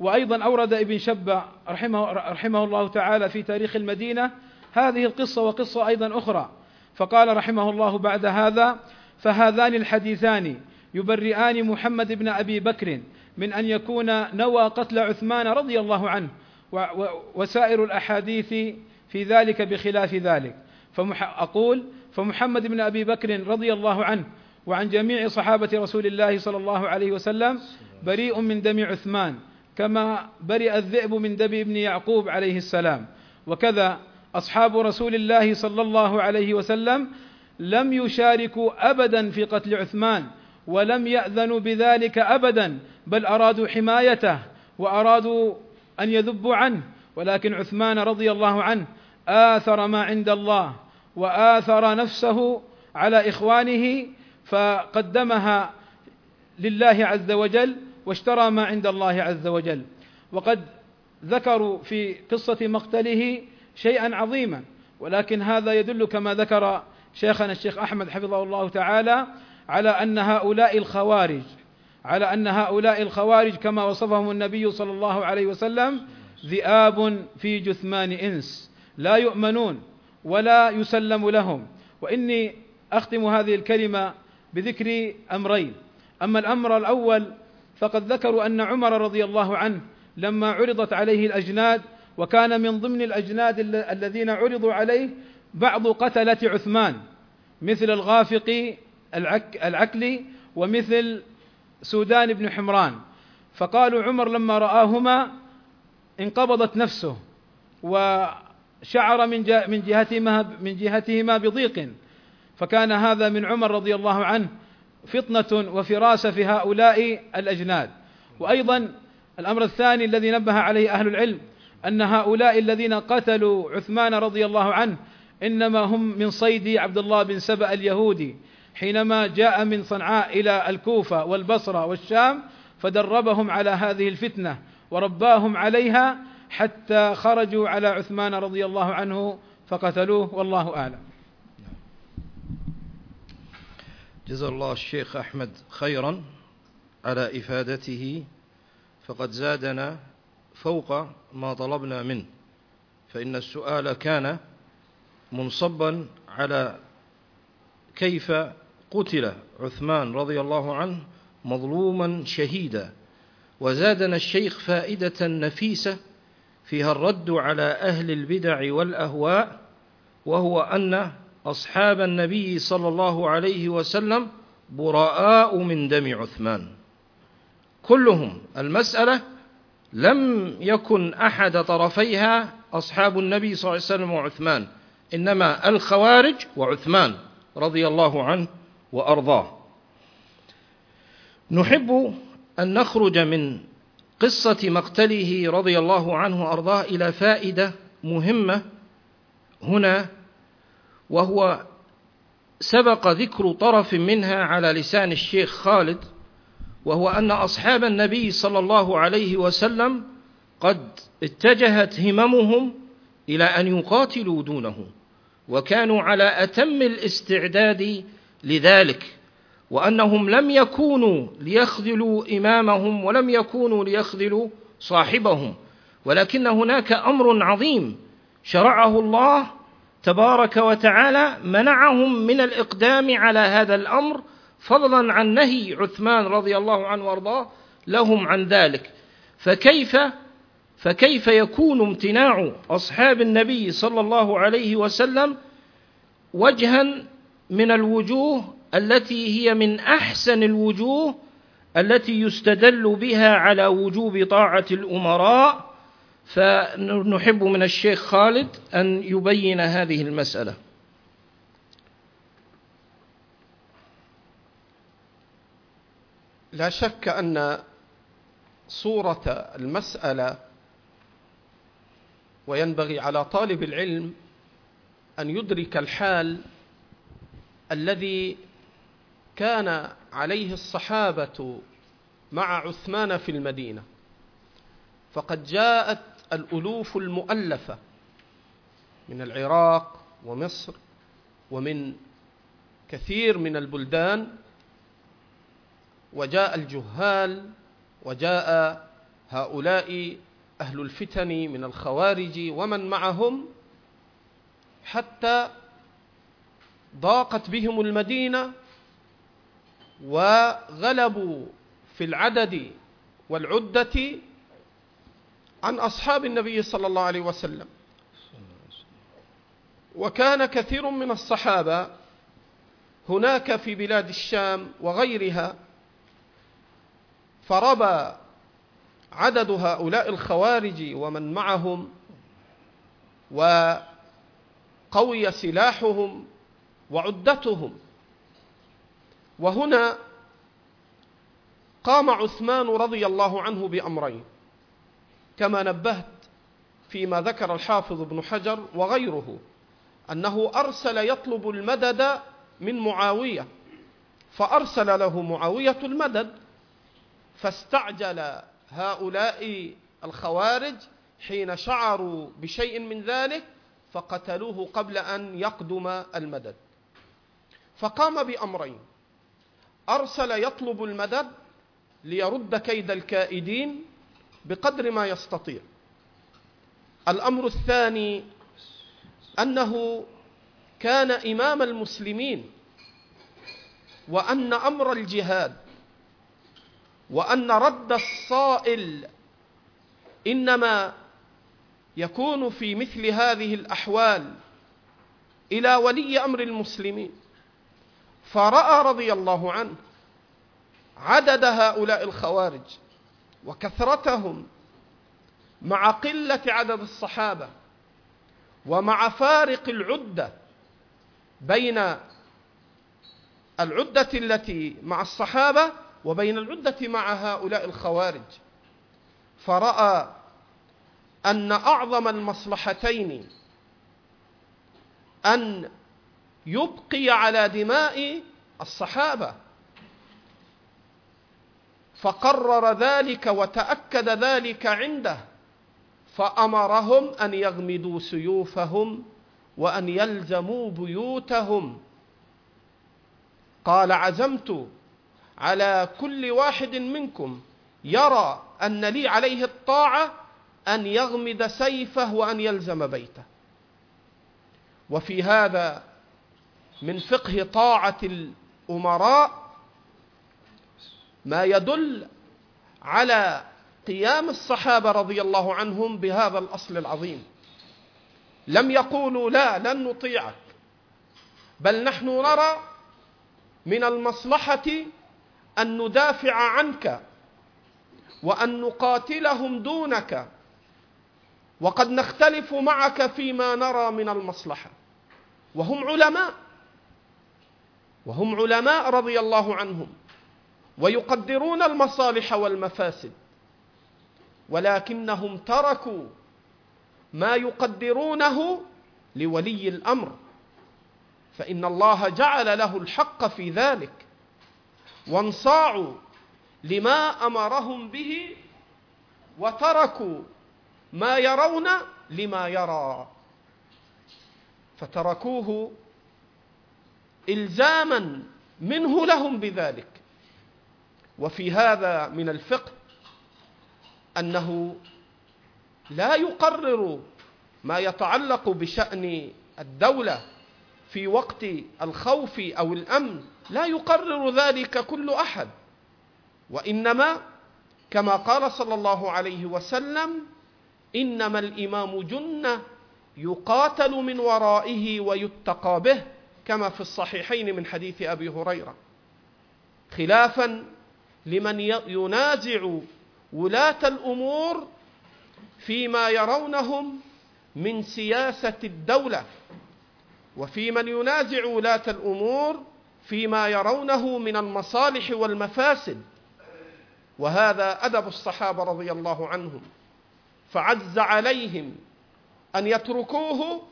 وأيضا أورد ابن شبة رحمه رحمه الله تعالى في تاريخ المدينة هذه القصة وقصة أيضا أخرى. فقال رحمه الله بعد هذا فهذان الحديثان يبرئان محمد بن أبي بكر من أن يكون نوى قتل عثمان رضي الله عنه وسائر الأحاديث في ذلك بخلاف ذلك. فأقول فمحمد بن أبي بكر رضي الله عنه وعن جميع صحابة رسول الله صلى الله عليه وسلم بريء من دم عثمان كما برئ الذئب من دب ابن يعقوب عليه السلام. وكذا أصحاب رسول الله صلى الله عليه وسلم لم يشاركوا ابدا في قتل عثمان ولم يأذنوا بذلك ابدا بل أرادوا حمايته وأرادوا أن يذبوا عنه. ولكن عثمان رضي الله عنه آثر ما عند الله. وآثر نفسه على إخوانه فقدمها لله عز وجل واشترى ما عند الله عز وجل. وقد ذكروا في قصة مقتله شيئا عظيما ولكن هذا يدل كما ذكر شيخنا الشيخ أحمد حفظه الله تعالى على أن هؤلاء الخوارج على أن هؤلاء الخوارج كما وصفهم النبي صلى الله عليه وسلم ذئاب في جثمان إنس لا يؤمنون. ولا يسلم لهم. وإني أختم هذه الكلمة بذكر أمرين. أما الأمر الأول فقد ذكروا أن عمر رضي الله عنه لما عرضت عليه الأجناد وكان من ضمن الأجناد الذين عرضوا عليه بعض قتلة عثمان مثل الغافقي العكلي ومثل سودان بن حمران. فقالوا عمر لما رآهما انقبضت نفسه وشعر من من جهتهما من جهتهما بضيق. فكان هذا من عمر رضي الله عنه فطنة وفراسة في هؤلاء الأجناد. وأيضا الأمر الثاني الذي نبه عليه أهل العلم أن هؤلاء الذين قتلوا عثمان رضي الله عنه إنما هم من صيد عبد الله بن سبأ اليهودي حينما جاء من صنعاء إلى الكوفة والبصرة والشام فدربهم على هذه الفتنة ورباهم عليها حتى خرجوا على عثمان رضي الله عنه فقتلوه والله أعلم. جزا الله الشيخ أحمد خيرا على إفادته فقد زادنا فوق ما طلبنا منه فإن السؤال كان منصبا على كيف قتل عثمان رضي الله عنه مظلوما شهيدا وزادنا الشيخ فائدة نفيسة فيها الرد على أهل البدع والأهواء وهو أن أصحاب النبي صلى الله عليه وسلم براء من دم عثمان. كلهم المسألة لم يكن أحد طرفيها أصحاب النبي صلى الله عليه وسلم وعثمان إنما الخوارج وعثمان رضي الله عنه وأرضاه. نحب أن نخرج من قصة مقتله رضي الله عنه وأرضاه إلى فائدة مهمة هنا وهو سبق ذكر طرف منها على لسان الشيخ خالد وهو أن أصحاب النبي صلى الله عليه وسلم قد اتجهت هممهم إلى أن يقاتلوا دونه وكانوا على أتم الاستعداد لذلك. وأنهم لم يكونوا ليخذلوا إمامهم ولم يكونوا ليخذلوا صاحبهم. ولكن هناك أمر عظيم شرعه الله تبارك وتعالى منعهم من الإقدام على هذا الأمر فضلا عن نهي عثمان رضي الله عنه وأرضاه لهم عن ذلك. فكيف فكيف يكون امتناع أصحاب النبي صلى الله عليه وسلم وجها من الوجوه التي هي من أحسن الوجوه التي يستدل بها على وجوب طاعة الأمراء فنحب من الشيخ خالد أن يبين هذه المسألة. لا شك أن صورة المسألة وينبغي على طالب العلم أن يدرك الحال الذي كان عليه الصحابة مع عثمان في المدينة فقد جاءت الألوف المؤلفة من العراق ومصر ومن كثير من البلدان وجاء الجهال وجاء هؤلاء أهل الفتن من الخوارج ومن معهم حتى ضاقت بهم المدينة وغلبوا في العدد والعدة عن أصحاب النبي صلى الله عليه وسلم. وكان كثير من الصحابة هناك في بلاد الشام وغيرها فربى عدد هؤلاء الخوارج ومن معهم وقوي سلاحهم وعدتهم. وهنا قام عثمان رضي الله عنه بأمرين كما نبهت فيما ذكر الحافظ ابن حجر وغيره أنه أرسل يطلب المدد من معاوية فأرسل له معاوية المدد فاستعجل هؤلاء الخوارج حين شعروا بشيء من ذلك فقتلوه قبل أن يقدم المدد. فقام بأمرين أرسل يطلب المدد ليرد كيد الكائدين بقدر ما يستطيع. الأمر الثاني أنه كان إمام المسلمين وأن أمر الجهاد وأن رد الصائل إنما يكون في مثل هذه الأحوال إلى ولي أمر المسلمين. فراى رضي الله عنه عدد هؤلاء الخوارج وكثرتهم مع قلة عدد الصحابة ومع فارق العدة بين العدة التي مع الصحابة وبين العدة مع هؤلاء الخوارج. فراى أن أعظم المصلحتين أن يبقي على دماء الصحابة. فقرر ذلك وتأكد ذلك عنده. فأمرهم أن يغمدوا سيوفهم وأن يلزموا بيوتهم. قال عزمت على كل واحد منكم يرى أن لي عليه الطاعة أن يغمد سيفه وأن يلزم بيته. وفي هذا من فقه طاعة الأمراء ما يدل على قيام الصحابة رضي الله عنهم بهذا الأصل العظيم. لم يقولوا لا لن نطيعك بل نحن نرى من المصلحة أن ندافع عنك وأن نقاتلهم دونك وقد نختلف معك فيما نرى من المصلحة وهم علماء. وهم علماء رضي الله عنهم ويقدرون المصالح والمفاسد ولكنهم تركوا ما يقدرونه لولي الأمر فإن الله جعل له الحق في ذلك وانصاعوا لما أمرهم به وتركوا ما يرون لما يرى فتركوه إلزاما منه لهم بذلك. وفي هذا من الفقه أنه لا يقرر ما يتعلق بشأن الدولة في وقت الخوف أو الأمن لا يقرر ذلك كل أحد. وإنما كما قال صلى الله عليه وسلم إنما الإمام جنة يقاتل من ورائه ويتقى به. كما في الصحيحين من حديث أبي هريرة. خلافا لمن ينازع ولاة الأمور فيما يرونهم من سياسة الدولة وفي من ينازع ولاة الأمور فيما يرونه من المصالح والمفاسد. وهذا أدب الصحابة رضي الله عنهم. فعز عليهم أن يتركوه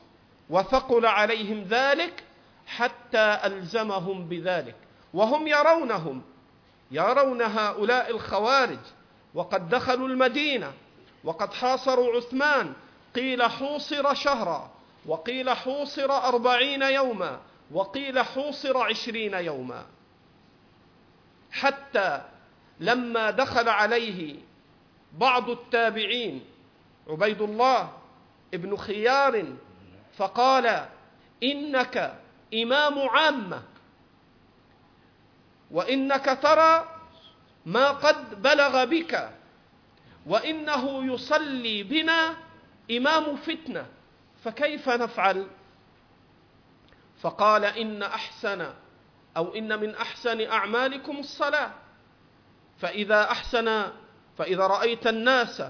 وثقل عليهم ذلك حتى ألزمهم بذلك. وهم يرونهم يرون هؤلاء الخوارج وقد دخلوا المدينة وقد حاصروا عثمان قيل حوصر شهرا وقيل حوصر أربعين يوما وقيل حوصر عشرين يوما. حتى لما دخل عليه بعض التابعين عبيد الله ابن خيار فقال إنك إمام عامة. وإنك ترى ما قد بلغ بك. وإنه يصلي بنا إمام فتنة. فكيف نفعل؟ فقال إن أحسن أو إن من أحسن أعمالكم الصلاة. فإذا أحسن فإذا رأيت الناس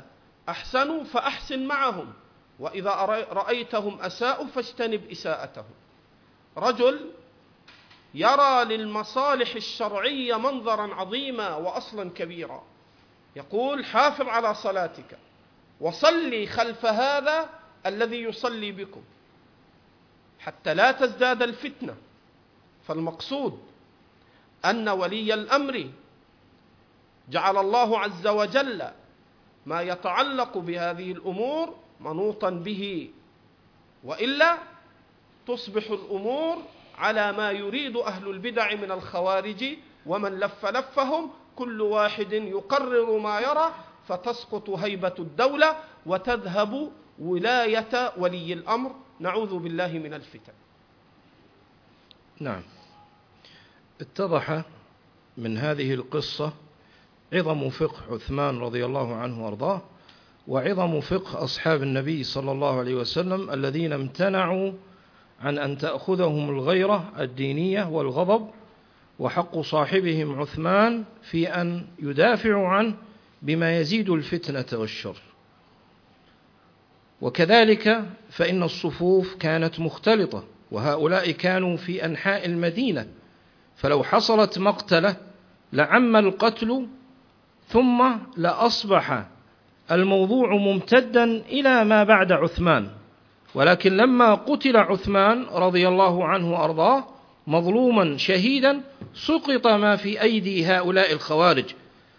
أحسنوا فأحسن معهم. وإذا رأيتهم أساءوا فاجتنب إساءتهم. رجل يرى للمصالح الشرعية منظرا عظيما وأصلا كبيرا. يقول حافظ على صلاتك وصلي خلف هذا الذي يصلي بكم حتى لا تزداد الفتنة. فالمقصود أن ولي الأمر جعل الله عز وجل ما يتعلق بهذه الأمور منوطا به وإلا تصبح الأمور على ما يريد أهل البدع من الخوارج ومن لف لفهم كل واحد يقرر ما يرى فتسقط هيبة الدولة وتذهب ولاية ولي الأمر. نعوذ بالله من الفتن. نعم. اتضح من هذه القصة عظم فقه عثمان رضي الله عنه وأرضاه وعظم فقه أصحاب النبي صلى الله عليه وسلم الذين امتنعوا عن أن تأخذهم الغيرة الدينية والغضب وحق صاحبهم عثمان في أن يدافعوا عنه بما يزيد الفتنة والشر. وكذلك فإن الصفوف كانت مختلطة وهؤلاء كانوا في أنحاء المدينة فلو حصلت مقتلة لعم القتل ثم لأصبح الموضوع ممتدا إلى ما بعد عثمان. ولكن لما قتل عثمان رضي الله عنه وأرضاه مظلوما شهيدا سقط ما في أيدي هؤلاء الخوارج.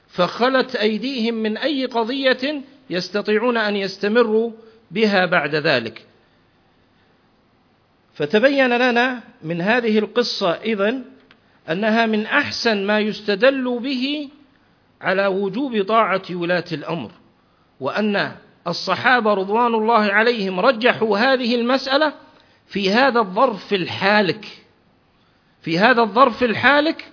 فخلت أيديهم من أي قضية يستطيعون أن يستمروا بها بعد ذلك. فتبين لنا من هذه القصة إذن أنها من أحسن ما يستدل به على وجوب طاعة ولاة الأمر وأن الصحابة رضوان الله عليهم رجحوا هذه المسألة في هذا الظرف الحالك. في هذا الظرف الحالك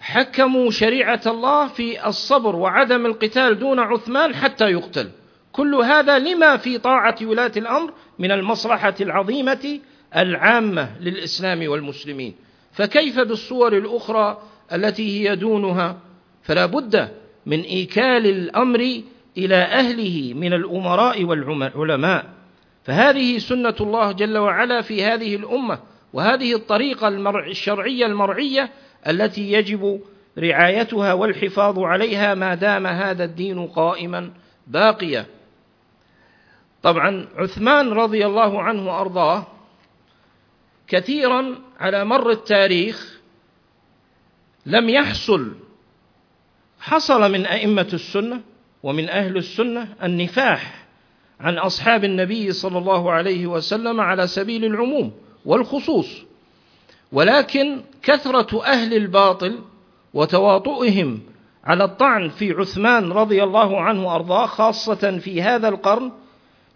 حكموا شريعة الله في الصبر وعدم القتال دون عثمان حتى يقتل. كل هذا لما في طاعة ولاة الأمر من المصلحة العظيمة العامة للإسلام والمسلمين. فكيف بالصور الأخرى التي هي دونها؟ فلا بد من إيكال الأمر إلى أهله من الأمراء والعلماء. فهذه سنة الله جل وعلا في هذه الأمة وهذه الطريقة الشرعية المرعية التي يجب رعايتها والحفاظ عليها ما دام هذا الدين قائما باقيا طبعا عثمان رضي الله عنه وأرضاه كثيرا على مر التاريخ لم يحصل حصل من أئمة السنة ومن أهل السنة النفاح عن أصحاب النبي صلى الله عليه وسلم على سبيل العموم والخصوص. ولكن كثرة أهل الباطل وتواطؤهم على الطعن في عثمان رضي الله عنه وأرضاه خاصة في هذا القرن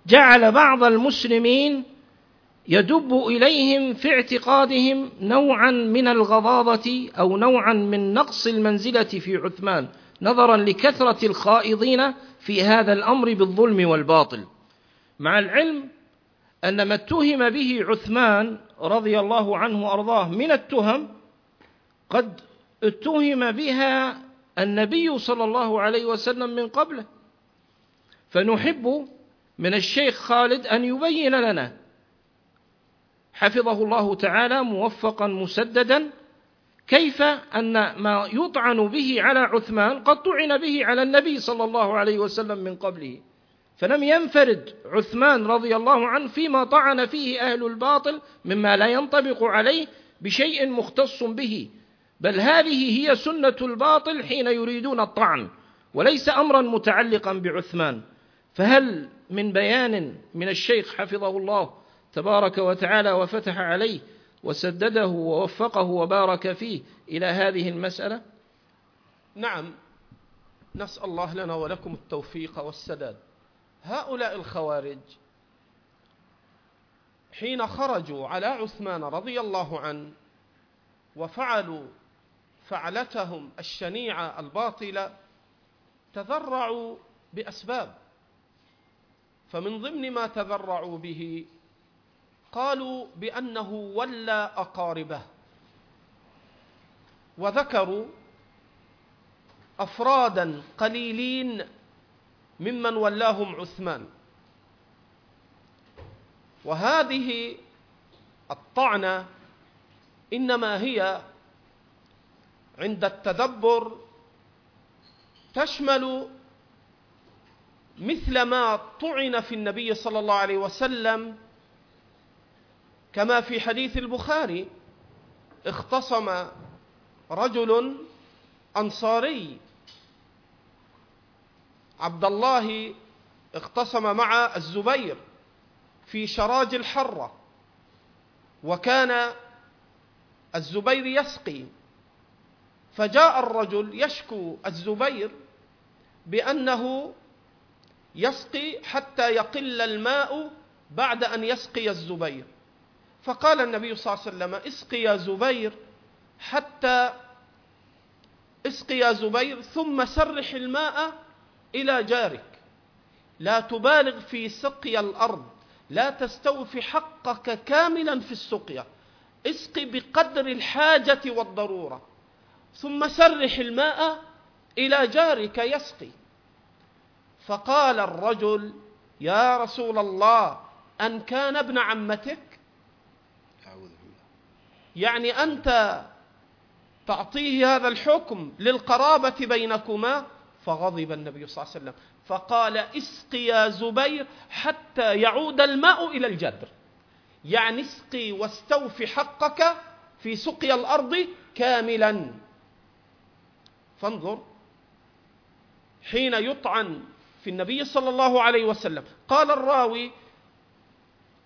جعل بعض المسلمين يدب إليهم في اعتقادهم نوعا من الغضاضة أو نوعا من نقص المنزلة في عثمان. نظرا لكثرة الخائضين في هذا الأمر بالظلم والباطل. مع العلم أن ما اتهم به عثمان رضي الله عنه وأرضاه من التهم قد اتهم بها النبي صلى الله عليه وسلم من قبله. فنحب من الشيخ خالد أن يبين لنا حفظه الله تعالى موفقا مسددا كيف أن ما يطعن به على عثمان قد طعن به على النبي صلى الله عليه وسلم من قبله. فلم ينفرد عثمان رضي الله عنه فيما طعن فيه أهل الباطل مما لا ينطبق عليه بشيء مختص به. بل هذه هي سنة الباطل حين يريدون الطعن وليس أمرا متعلقا بعثمان. فهل من بيان من الشيخ حفظه الله تبارك وتعالى وفتح عليه وسدده ووفقه وبارك فيه إلى هذه المسألة؟ نعم. نسأل الله لنا ولكم التوفيق والسداد. هؤلاء الخوارج حين خرجوا على عثمان رضي الله عنه وفعلوا فعلتهم الشنيعة الباطلة تذرعوا بأسباب. فمن ضمن ما تذرعوا به قالوا بأنه ولى أقاربه. وذكروا أفرادا قليلين ممن ولاهم عثمان. وهذه الطعنة إنما هي عند التدبر تشمل مثل ما طعن في النبي صلى الله عليه وسلم كما في حديث البخاري اختصم رجل أنصاري. عبد الله اختصم مع الزبير في شراج الحرة وكان الزبير يسقي. فجاء الرجل يشكو الزبير بأنه يسقي حتى يقل الماء بعد أن يسقي الزبير. فقال النبي صلى الله عليه وسلم اسقي يا زبير حتى اسقي يا زبير ثم سرح الماء إلى جارك. لا تبالغ في سقي الأرض لا تستوفي حقك كاملا في السقيا. اسق بقدر الحاجة والضرورة. ثم سرح الماء إلى جارك يسقي. فقال الرجل يا رسول الله أن كان ابن عمتك يعني أنت تعطيه هذا الحكم للقرابة بينكما؟ فغضب النبي صلى الله عليه وسلم. فقال اسقي يا زبير حتى يعود الماء إلى الجدر. يعني اسقي واستوفي حقك في سقيا الأرض كاملا. فانظر. حين يطعن في النبي صلى الله عليه وسلم قال الراوي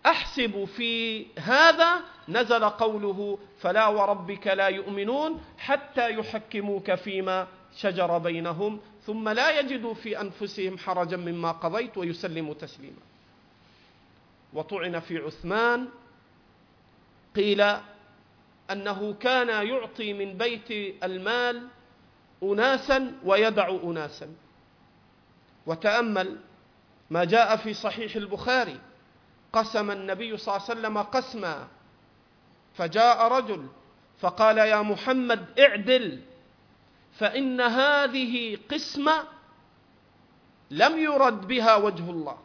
أحسب في هذا نزل قوله فلا وربك لا يؤمنون حتى يحكموك فيما شجر بينهم ثم لا يجدوا في أنفسهم حرجا مما قضيت ويسلموا تسليما. وطعن في عثمان قيل أنه كان يعطي من بيت المال اناسا ويدع اناسا. وتأمل ما جاء في صحيح البخاري قسم النبي صلى الله عليه وسلم قسما فجاء رجل فقال يا محمد اعدل فإن هذه قسمة لم يرد بها وجه الله.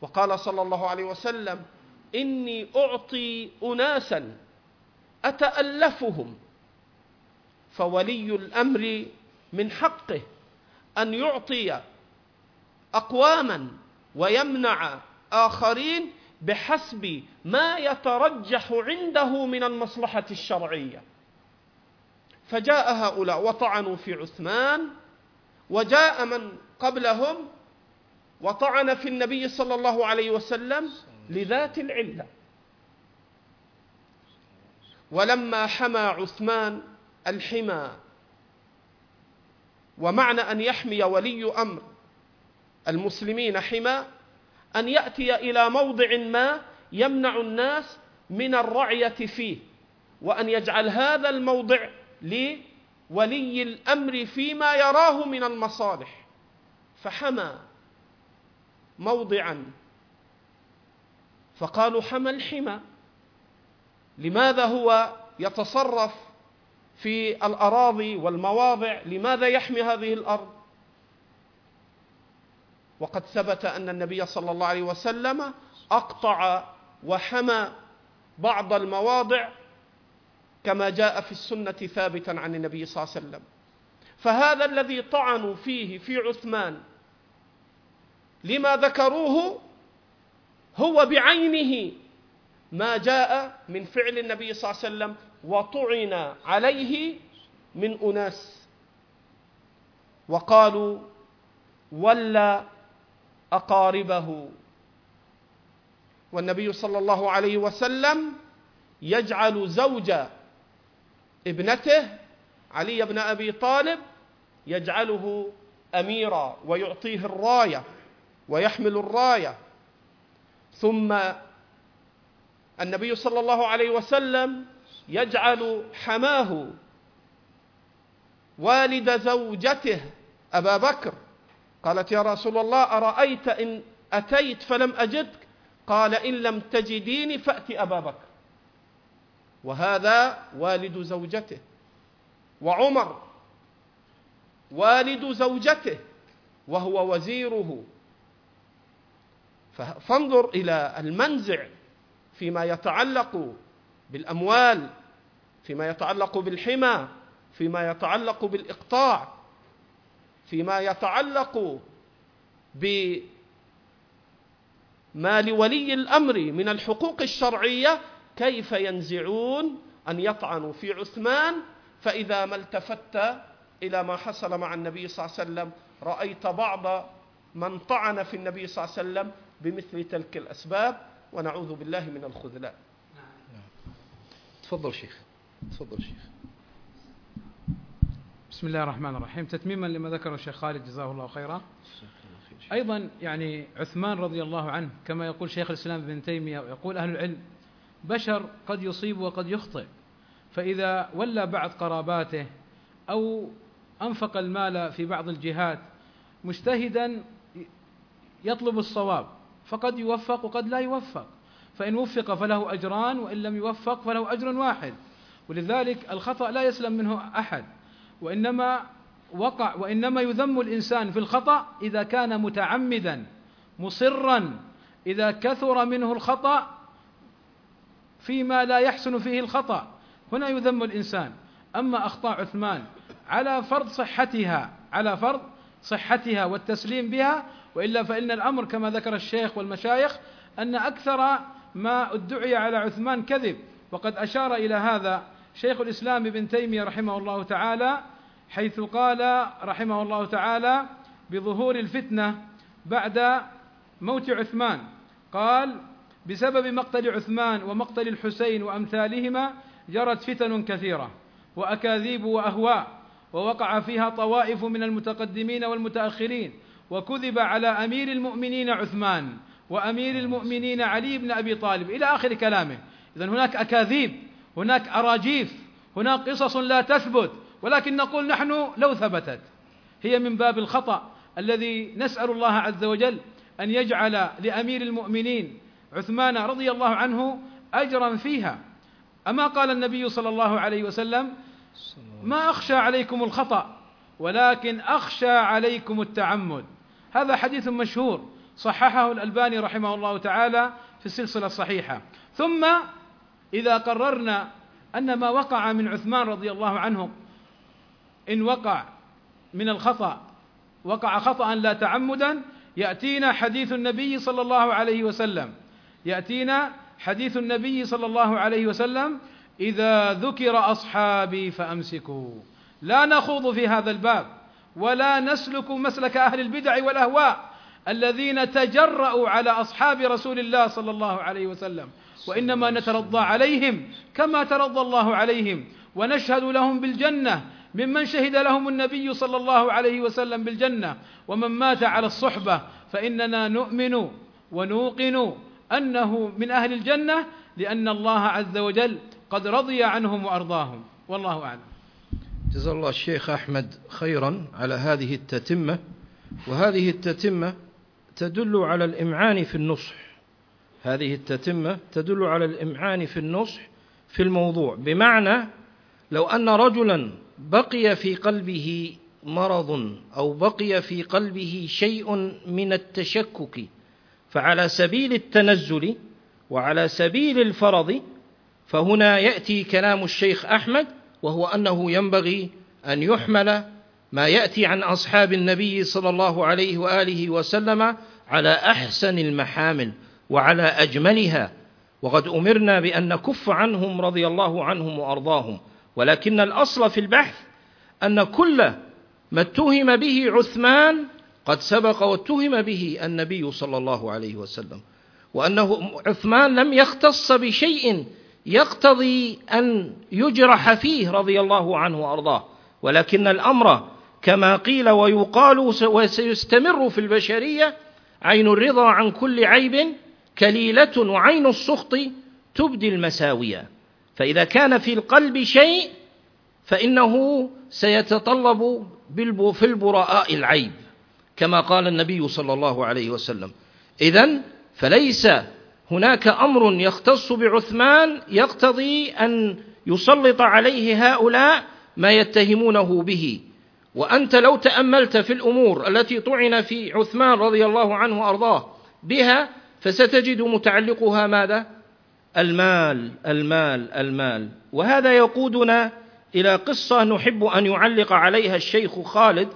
وقال صلى الله عليه وسلم إني أعطي اناسا أتألفهم فولي الأمر من حقه أن يعطي اقواما ويمنع آخرين بحسب ما يترجح عنده من المصلحة الشرعية. فجاء هؤلاء وطعنوا في عثمان وجاء من قبلهم وطعن في النبي صلى الله عليه وسلم لذات العلة. ولما حمى عثمان الحمى ومعنى أن يحمي ولي أمر المسلمين حمى أن يأتي إلى موضع ما يمنع الناس من الرعية فيه وأن يجعل هذا الموضع لولي الأمر فيما يراه من المصالح. فحمى موضعا. فقالوا حمى الحمى. لماذا هو يتصرف في الأراضي والمواضع؟ لماذا يحمي هذه الأرض؟ وقد ثبت أن النبي صلى الله عليه وسلم أقطع وحمى بعض المواضع كما جاء في السنة ثابتا عن النبي صلى الله عليه وسلم. فهذا الذي طعنوا فيه في عثمان لما ذكروه هو بعينه ما جاء من فعل النبي صلى الله عليه وسلم وطعن عليه من أناس. وقالوا ولى أقاربه. والنبي صلى الله عليه وسلم يجعل زوج ابنته علي بن أبي طالب يجعله أميرا ويعطيه الراية ويحمل الراية. ثم النبي صلى الله عليه وسلم يجعل حماه والد زوجته أبا بكر قالت يا رسول الله أرأيت إن أتيت فلم أجدك؟ قال إن لم تجديني فات أبا بكر. وهذا والد زوجته. وعمر والد زوجته وهو وزيره. فانظر إلى المنزع فيما يتعلق بالأموال فيما يتعلق بالحمى فيما يتعلق بالإقطاع. فيما يتعلق بما لولي الأمر من الحقوق الشرعية كيف ينزعون أن يطعنوا في عثمان؟ فإذا ما التفت إلى ما حصل مع النبي صلى الله عليه وسلم رأيت بعض من طعن في النبي صلى الله عليه وسلم بمثل تلك الأسباب ونعوذ بالله من الخذلان. تفضل شيخ تفضل شيخ. بسم الله الرحمن الرحيم. تتميما لما ذكره الشيخ خالد جزاه الله خيرا. أيضا يعني عثمان رضي الله عنه كما يقول شيخ الإسلام ابن تيمية ويقول أهل العلم بشر قد يصيب وقد يخطئ فإذا ولى بعض قراباته أو أنفق المال في بعض الجهات مجتهدا يطلب الصواب فقد يوفق وقد لا يوفق فإن وفق فله أجران وإن لم يوفق فله أجر واحد. ولذلك الخطأ لا يسلم منه أحد. وإنما وقع وإنما يذم الإنسان في الخطأ إذا كان متعمدا مصرا إذا كثر منه الخطأ فيما لا يحسن فيه الخطأ. هنا يذم الإنسان. أما أخطاء عثمان على فرض صحتها على فرض صحتها والتسليم بها وإلا فإن الأمر كما ذكر الشيخ والمشايخ أن أكثر ما ادعي على عثمان كذب. وقد أشار إلى هذا شيخ الإسلام ابن تيمية رحمه الله تعالى حيث قال رحمه الله تعالى بظهور الفتنة بعد موت عثمان. قال بسبب مقتل عثمان ومقتل الحسين وأمثالهما جرت فتن كثيرة وأكاذيب وأهواء ووقع فيها طوائف من المتقدمين والمتأخرين وكذب على أمير المؤمنين عثمان وأمير المؤمنين علي بن أبي طالب. إلى آخر كلامه. اذا هناك أكاذيب هناك أراجيف هناك قصص لا تثبت. ولكن نقول نحن لو ثبتت. هي من باب الخطأ الذي نسأل الله عز وجل أن يجعل لأمير المؤمنين عثمان رضي الله عنه أجرا فيها. أما قال النبي صلى الله عليه وسلم ما أخشى عليكم الخطأ ولكن أخشى عليكم التعمد. هذا حديث مشهور صححه الألباني رحمه الله تعالى في السلسلة الصحيحة. ثم إذا قررنا أن ما وقع من عثمان رضي الله عنه إن وقع من الخطأ وقع خطأ لا تعمدا يأتينا حديث النبي صلى الله عليه وسلم. يأتينا حديث النبي صلى الله عليه وسلم إذا ذكر أصحابي فأمسكوا. لا نخوض في هذا الباب ولا نسلك مسلك أهل البدع والأهواء الذين تجرأوا على أصحاب رسول الله صلى الله عليه وسلم. وإنما نترضى عليهم كما ترضى الله عليهم ونشهد لهم بالجنة ممن شهد لهم النبي صلى الله عليه وسلم بالجنة ومن مات على الصحبة فإننا نؤمن ونوقن أنه من أهل الجنة لأن الله عز وجل قد رضي عنهم وأرضاهم. والله أعلم. جزا الله الشيخ أحمد خيرا على هذه التتمة وهذه التتمة تدل على الإمعان في النصح. هذه التتمة تدل على الإمعان في النصح في الموضوع. بمعنى لو أن رجلا بقي في قلبه مرض أو بقي في قلبه شيء من التشكك فعلى سبيل التنزل وعلى سبيل الفرض فهنا يأتي كلام الشيخ أحمد وهو أنه ينبغي أن يحمل ما يأتي عن أصحاب النبي صلى الله عليه وآله وسلم على أحسن المحامل وعلى أجملها وقد أمرنا بأن نكف عنهم رضي الله عنهم وأرضاهم. ولكن الأصل في البحث أن كل ما اتهم به عثمان قد سبق واتهم به النبي صلى الله عليه وسلم وأنه عثمان لم يختص بشيء يقتضي أن يجرح فيه رضي الله عنه وأرضاه ولكن الأمر كما قيل ويقال وسيستمر في البشرية عين الرضا عن كل عيب كليلة وعين السخط تبدي المساوية. فإذا كان في القلب شيء فإنه سيتطلب في البراء العيب كما قال النبي صلى الله عليه وسلم اذا فليس هناك أمر يختص بعثمان يقتضي أن يسلط عليه هؤلاء ما يتهمونه به وأنت لو تأملت في الأمور التي طعن في عثمان رضي الله عنه وأرضاه بها فستجد متعلقها ماذا؟ المال المال المال. وهذا يقودنا إلى قصة نحب أن يعلق عليها الشيخ خالد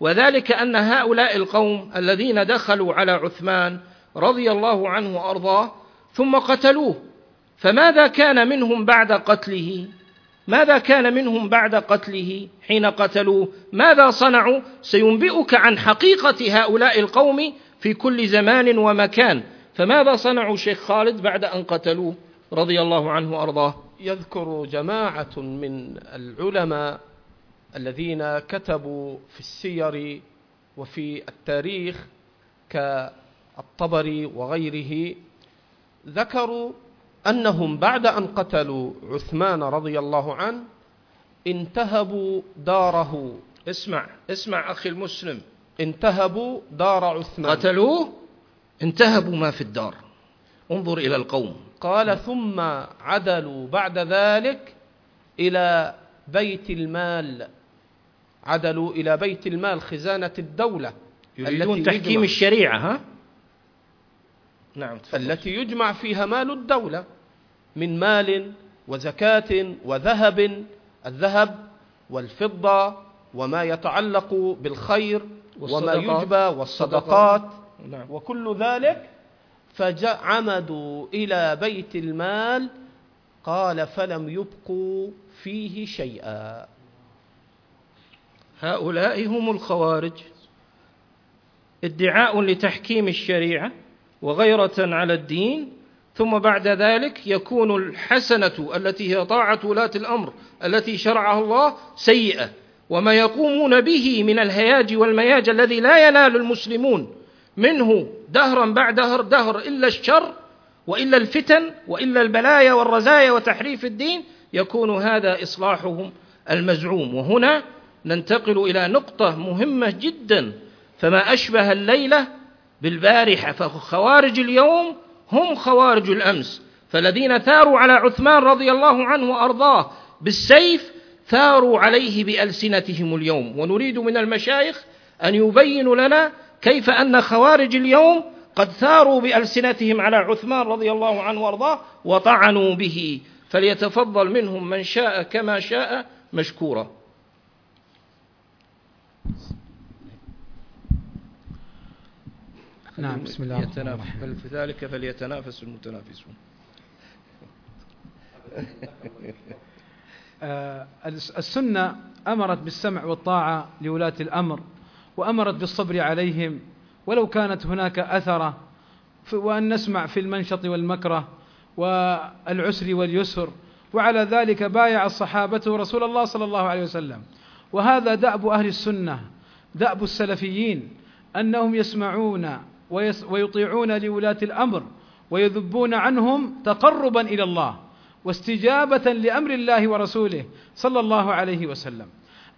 وذلك أن هؤلاء القوم الذين دخلوا على عثمان رضي الله عنه وأرضاه ثم قتلوه. فماذا كان منهم بعد قتله؟ ماذا كان منهم بعد قتله حين قتلوه؟ ماذا صنعوا؟ سينبئك عن حقيقة هؤلاء القوم في كل زمان ومكان. فماذا صنعوا شيخ خالد بعد أن قتلوه رضي الله عنه وأرضاه؟ يذكر جماعة من العلماء الذين كتبوا في السير وفي التاريخ كالطبري وغيره ذكروا أنهم بعد أن قتلوا عثمان رضي الله عنه انتهبوا داره. اسمع اسمع أخي المسلم. انتهبوا دار عثمان. قتلوه؟ انتهبوا ما في الدار. انظر إلى القوم. قال ثم عدلوا بعد ذلك إلى بيت المال. عدلوا إلى بيت المال خزانة الدولة يريدون تحكيم الشريعة ها؟ نعم تفضل. التي يجمع فيها مال الدولة من مال وزكاة وذهب الذهب والفضة وما يتعلق بالخير وما يجبى والصدقات. نعم. وكل ذلك فعمدوا إلى بيت المال قال فلم يبقوا فيه شيئا. هؤلاء هم الخوارج. ادعاء لتحكيم الشريعة وغيرة على الدين ثم بعد ذلك يكون الحسنة التي هي طاعة ولاة الأمر التي شرعها الله سيئة وما يقومون به من الهياج والمياج الذي لا ينال المسلمون. منه دهرا بعد دهر دهر إلا الشر وإلا الفتن وإلا البلايا والرزايا وتحريف الدين يكون هذا إصلاحهم المزعوم. وهنا ننتقل إلى نقطة مهمة جدا. فما أشبه الليلة بالبارحة فخوارج اليوم هم خوارج الأمس. فالذين ثاروا على عثمان رضي الله عنه وأرضاه بالسيف ثاروا عليه بألسنتهم اليوم. ونريد من المشايخ أن يبينوا لنا كيف أن خوارج اليوم قد ثاروا بألسنتهم على عثمان رضي الله عنه وأرضاه وطعنوا به. فليتفضل منهم من شاء كما شاء مشكورا. نعم بسم الله الرحيم. بل في ذلك فليتنافس المتنافسون. آه، السنة أمرت بالسمع والطاعة لولاة الأمر. وأمرت بالصبر عليهم ولو كانت هناك أثرة وأن نسمع في المنشط والمكره والعسر واليسر وعلى ذلك بايع الصحابة رسول الله صلى الله عليه وسلم. وهذا دأب أهل السنة دأب السلفيين أنهم يسمعون ويطيعون لولاة الأمر ويذبون عنهم تقربا إلى الله واستجابة لأمر الله ورسوله صلى الله عليه وسلم.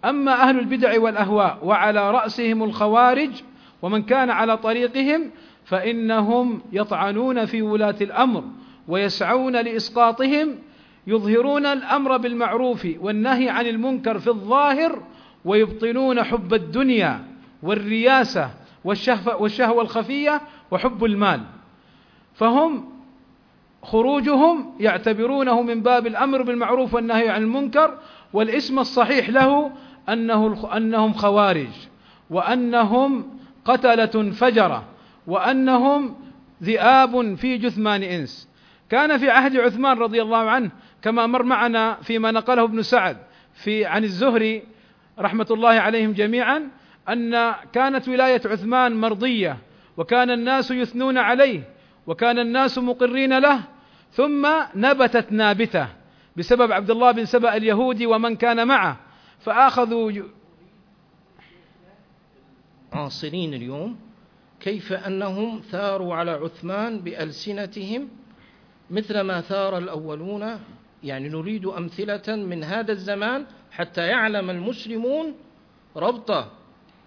أما أهل البدع والأهواء وعلى رأسهم الخوارج ومن كان على طريقهم فإنهم يطعنون في ولاة الأمر ويسعون لإسقاطهم يظهرون الأمر بالمعروف والنهي عن المنكر في الظاهر ويبطنون حب الدنيا والرياسة والشهوة الخفية وحب المال. فهم خروجهم يعتبرونه من باب الأمر بالمعروف والنهي عن المنكر والاسم الصحيح له أنه أنهم خوارج وأنهم قتلة فجرة وأنهم ذئاب في جثمان إنس. كان في عهد عثمان رضي الله عنه كما مر معنا فيما نقله ابن سعد في عن الزهري رحمة الله عليهم جميعا أن كانت ولاية عثمان مرضية وكان الناس يثنون عليه وكان الناس مقرين له ثم نبتت نابتة بسبب عبد الله بن سبأ اليهودي ومن كان معه. فأخذوا عاصرين اليوم كيف أنهم ثاروا على عثمان بألسنتهم مثل ما ثار الأولون. يعني نريد أمثلة من هذا الزمان حتى يعلم المسلمون ربط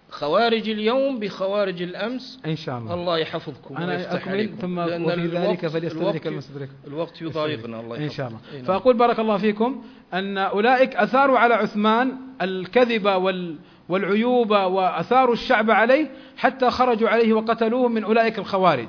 خوارج اليوم بخوارج الأمس. إن شاء الله الله يحفظكم أنا أكمل ثم وفي ذلك فليستدرك المستدرك. الوقت يضايقنا الله إن شاء الله نعم. فأقول بارك الله فيكم أن أولئك أثاروا على عثمان الكذب وال والعيوب وأثاروا الشعب عليه حتى خرجوا عليه وقتلوه من أولئك الخوارج.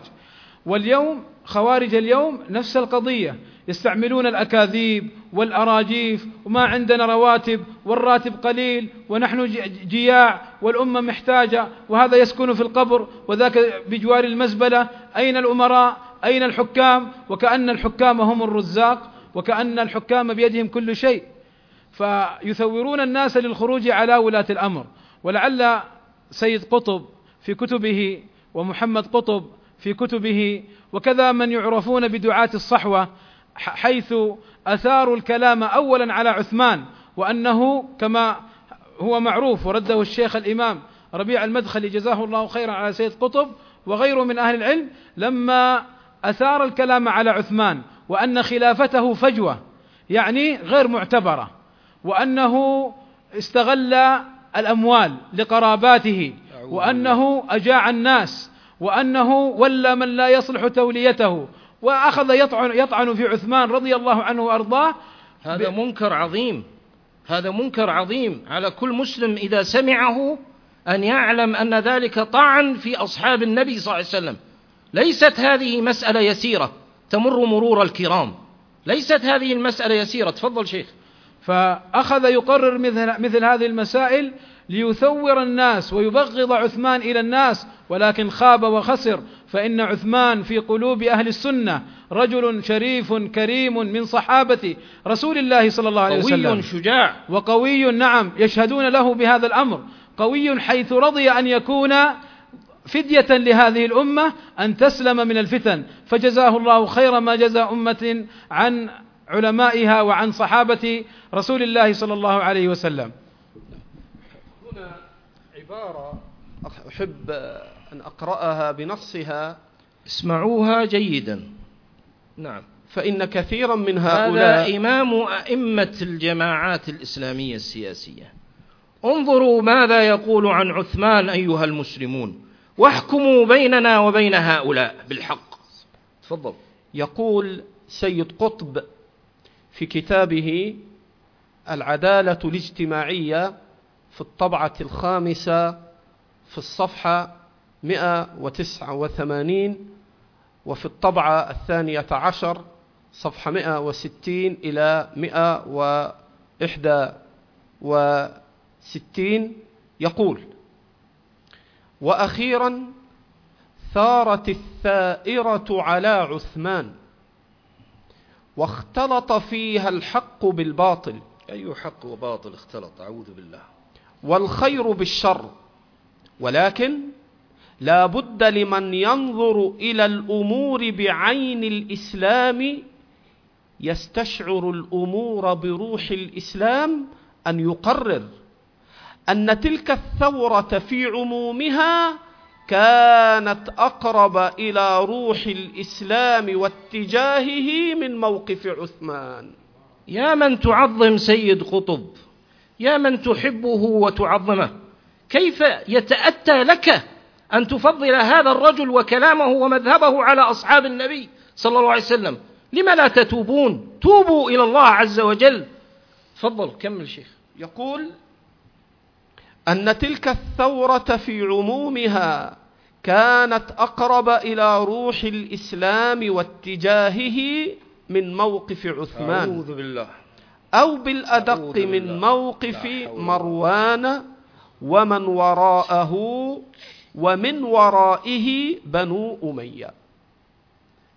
واليوم خوارج اليوم نفس القضية. يستعملون الأكاذيب والأراجيف وما عندنا رواتب والراتب قليل ونحن جياع والأمة محتاجة وهذا يسكن في القبر وذاك بجوار المزبلة. أين الأمراء؟ أين الحكام؟ وكأن الحكام هم الرزاق وكأن الحكام بيدهم كل شيء. فيثورون الناس للخروج على ولاة الأمر. ولعل سيد قطب في كتبه ومحمد قطب في كتبه وكذا من يعرفون بدعاة الصحوة حيث أثاروا الكلام اولا على عثمان وأنه كما هو معروف ورده الشيخ الإمام ربيع المدخلي جزاه الله خيرا على سيد قطب وغيره من أهل العلم لما أثار الكلام على عثمان وأن خلافته فجوة يعني غير معتبرة وأنه استغل الأموال لقراباته وأنه أجاع الناس وأنه ولى من لا يصلح توليته وأخذ يطعن يطعن في عثمان رضي الله عنه وأرضاه. هذا منكر عظيم. هذا منكر عظيم. على كل مسلم إذا سمعه أن يعلم أن ذلك طعن في أصحاب النبي صلى الله عليه وسلم. ليست هذه مسألة يسيرة. تمر مرور الكرام. ليست هذه المسألة يسيرة. تفضل شيخ. فأخذ يقرر مثل مثل هذه المسائل ليثور الناس ويبغض عثمان إلى الناس ولكن خاب وخسر. فإن عثمان في قلوب أهل السنة رجل شريف كريم من صحابة رسول الله صلى الله عليه وسلم. قوي شجاع. وقوي نعم يشهدون له بهذا الأمر. قوي حيث رضي أن يكون فدية لهذه الأمة أن تسلم من الفتن. فجزاه الله خير ما جزى أمة عن علمائها وعن صحابة رسول الله صلى الله عليه وسلم. هنا عبارة أحب أن أقرأها بنصها. اسمعوها جيدا. نعم. فإن كثيرا من هؤلاء هذا إمام أئمة الجماعات الإسلامية السياسية. انظروا ماذا يقول عن عثمان أيها المسلمون. واحكموا بيننا وبين هؤلاء بالحق. تفضل. يقول سيد قطب في كتابه العدالة الاجتماعية في الطبعة الخامسة في الصفحة 189 وفي الطبعة الثانية عشر صفحة 160 إلى 161 يقول وأخيرا ثارت الثائرة على عثمان واختلط فيها الحق بالباطل. أي حق وباطل اختلط؟ أعوذ بالله. والخير بالشر. ولكن لا بد لمن ينظر إلى الأمور بعين الإسلام يستشعر الأمور بروح الإسلام أن يقرر أن تلك الثورة في عمومها كانت أقرب إلى روح الإسلام واتجاهه من موقف عثمان. يا من تعظم سيد قطب يا من تحبه وتعظمه كيف يتأتى لك أن تفضل هذا الرجل وكلامه ومذهبه على أصحاب النبي صلى الله عليه وسلم. لم لا تتوبون؟ توبوا إلى الله عز وجل. تفضل كمل شيخ. يقول أن تلك الثورة في عمومها كانت أقرب إلى روح الإسلام واتجاهه من موقف عثمان. أعوذ بالله. أو بالأدق من موقف مروان ومن وراءه ومن ورائه بنو أمية.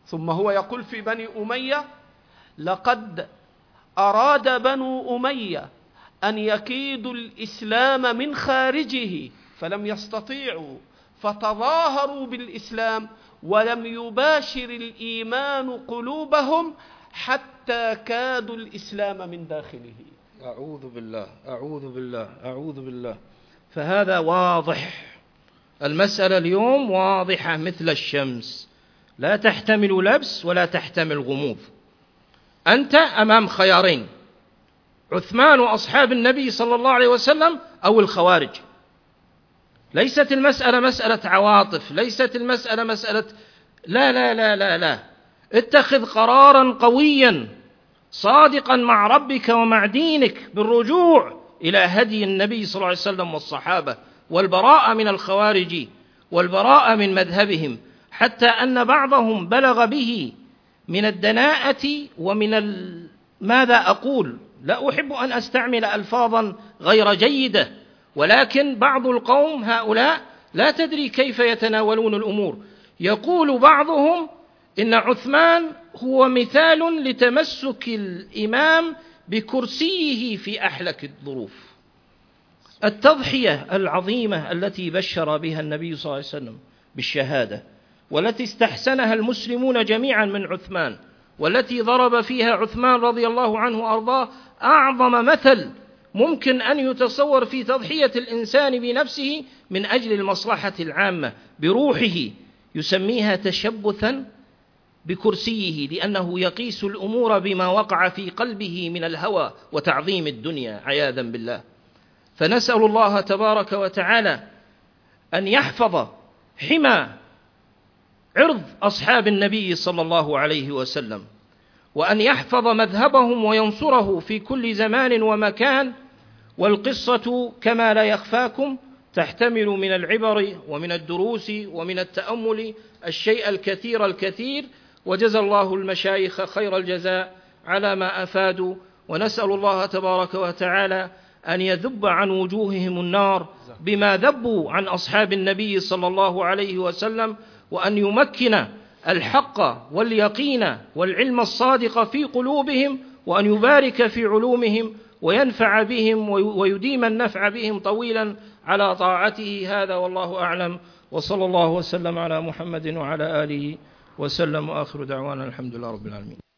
ثم هو يقول في بني أمية لقد أراد بنو أمية أن يكيدوا الإسلام من خارجه فلم يستطيعوا فتظاهروا بالإسلام ولم يباشر الإيمان قلوبهم حتى كادوا الإسلام من داخله. أعوذ بالله أعوذ بالله أعوذ بالله. فهذا واضح. المسألة اليوم واضحة مثل الشمس. لا تحتمل لبس ولا تحتمل غموض. أنت أمام خيارين عثمان وأصحاب النبي صلى الله عليه وسلم أو الخوارج. ليست المسألة مسألة عواطف ليست المسألة مسألة لا لا لا لا لا. اتخذ قرارا قويا صادقا مع ربك ومع دينك بالرجوع إلى هدي النبي صلى الله عليه وسلم والصحابة. والبراءة من الخوارج والبراءة من مذهبهم حتى أن بعضهم بلغ به من الدناءة ومن. ماذا أقول لا أحب أن أستعمل ألفاظا غير جيدة ولكن بعض القوم هؤلاء لا تدري كيف يتناولون الأمور يقول بعضهم إن عثمان هو مثال لتمسك الإمام بكرسيه في أحلك الظروف التضحية العظيمة التي بشر بها النبي صلى الله عليه وسلم بالشهادة والتي استحسنها المسلمون جميعا من عثمان والتي ضرب فيها عثمان رضي الله عنه وأرضاه أعظم مثل ممكن أن يتصور في تضحية الإنسان بنفسه من أجل المصلحة العامة بروحه يسميها تشبثا بكرسيه لأنه يقيس الأمور بما وقع في قلبه من الهوى وتعظيم الدنيا عياذا بالله. فنسأل الله تبارك وتعالى أن يحفظ حمى عرض أصحاب النبي صلى الله عليه وسلم وأن يحفظ مذهبهم وينصره في كل زمان ومكان والقصة كما لا يخفاكم تحتمل من العبر ومن الدروس ومن التأمل الشيء الكثير الكثير وجزى الله المشايخ خير الجزاء على ما أفادوا ونسأل الله تبارك وتعالى أن يذب عن وجوههم النار بما ذبوا عن أصحاب النبي صلى الله عليه وسلم وأن يمكن الحق واليقين والعلم الصادق في قلوبهم وأن يبارك في علومهم وينفع بهم ويديم النفع بهم طويلا على طاعته. هذا والله أعلم. وصلى الله وسلم على محمد وعلى آله وسلم. وآخر دعوانا الحمد لله رب العالمين.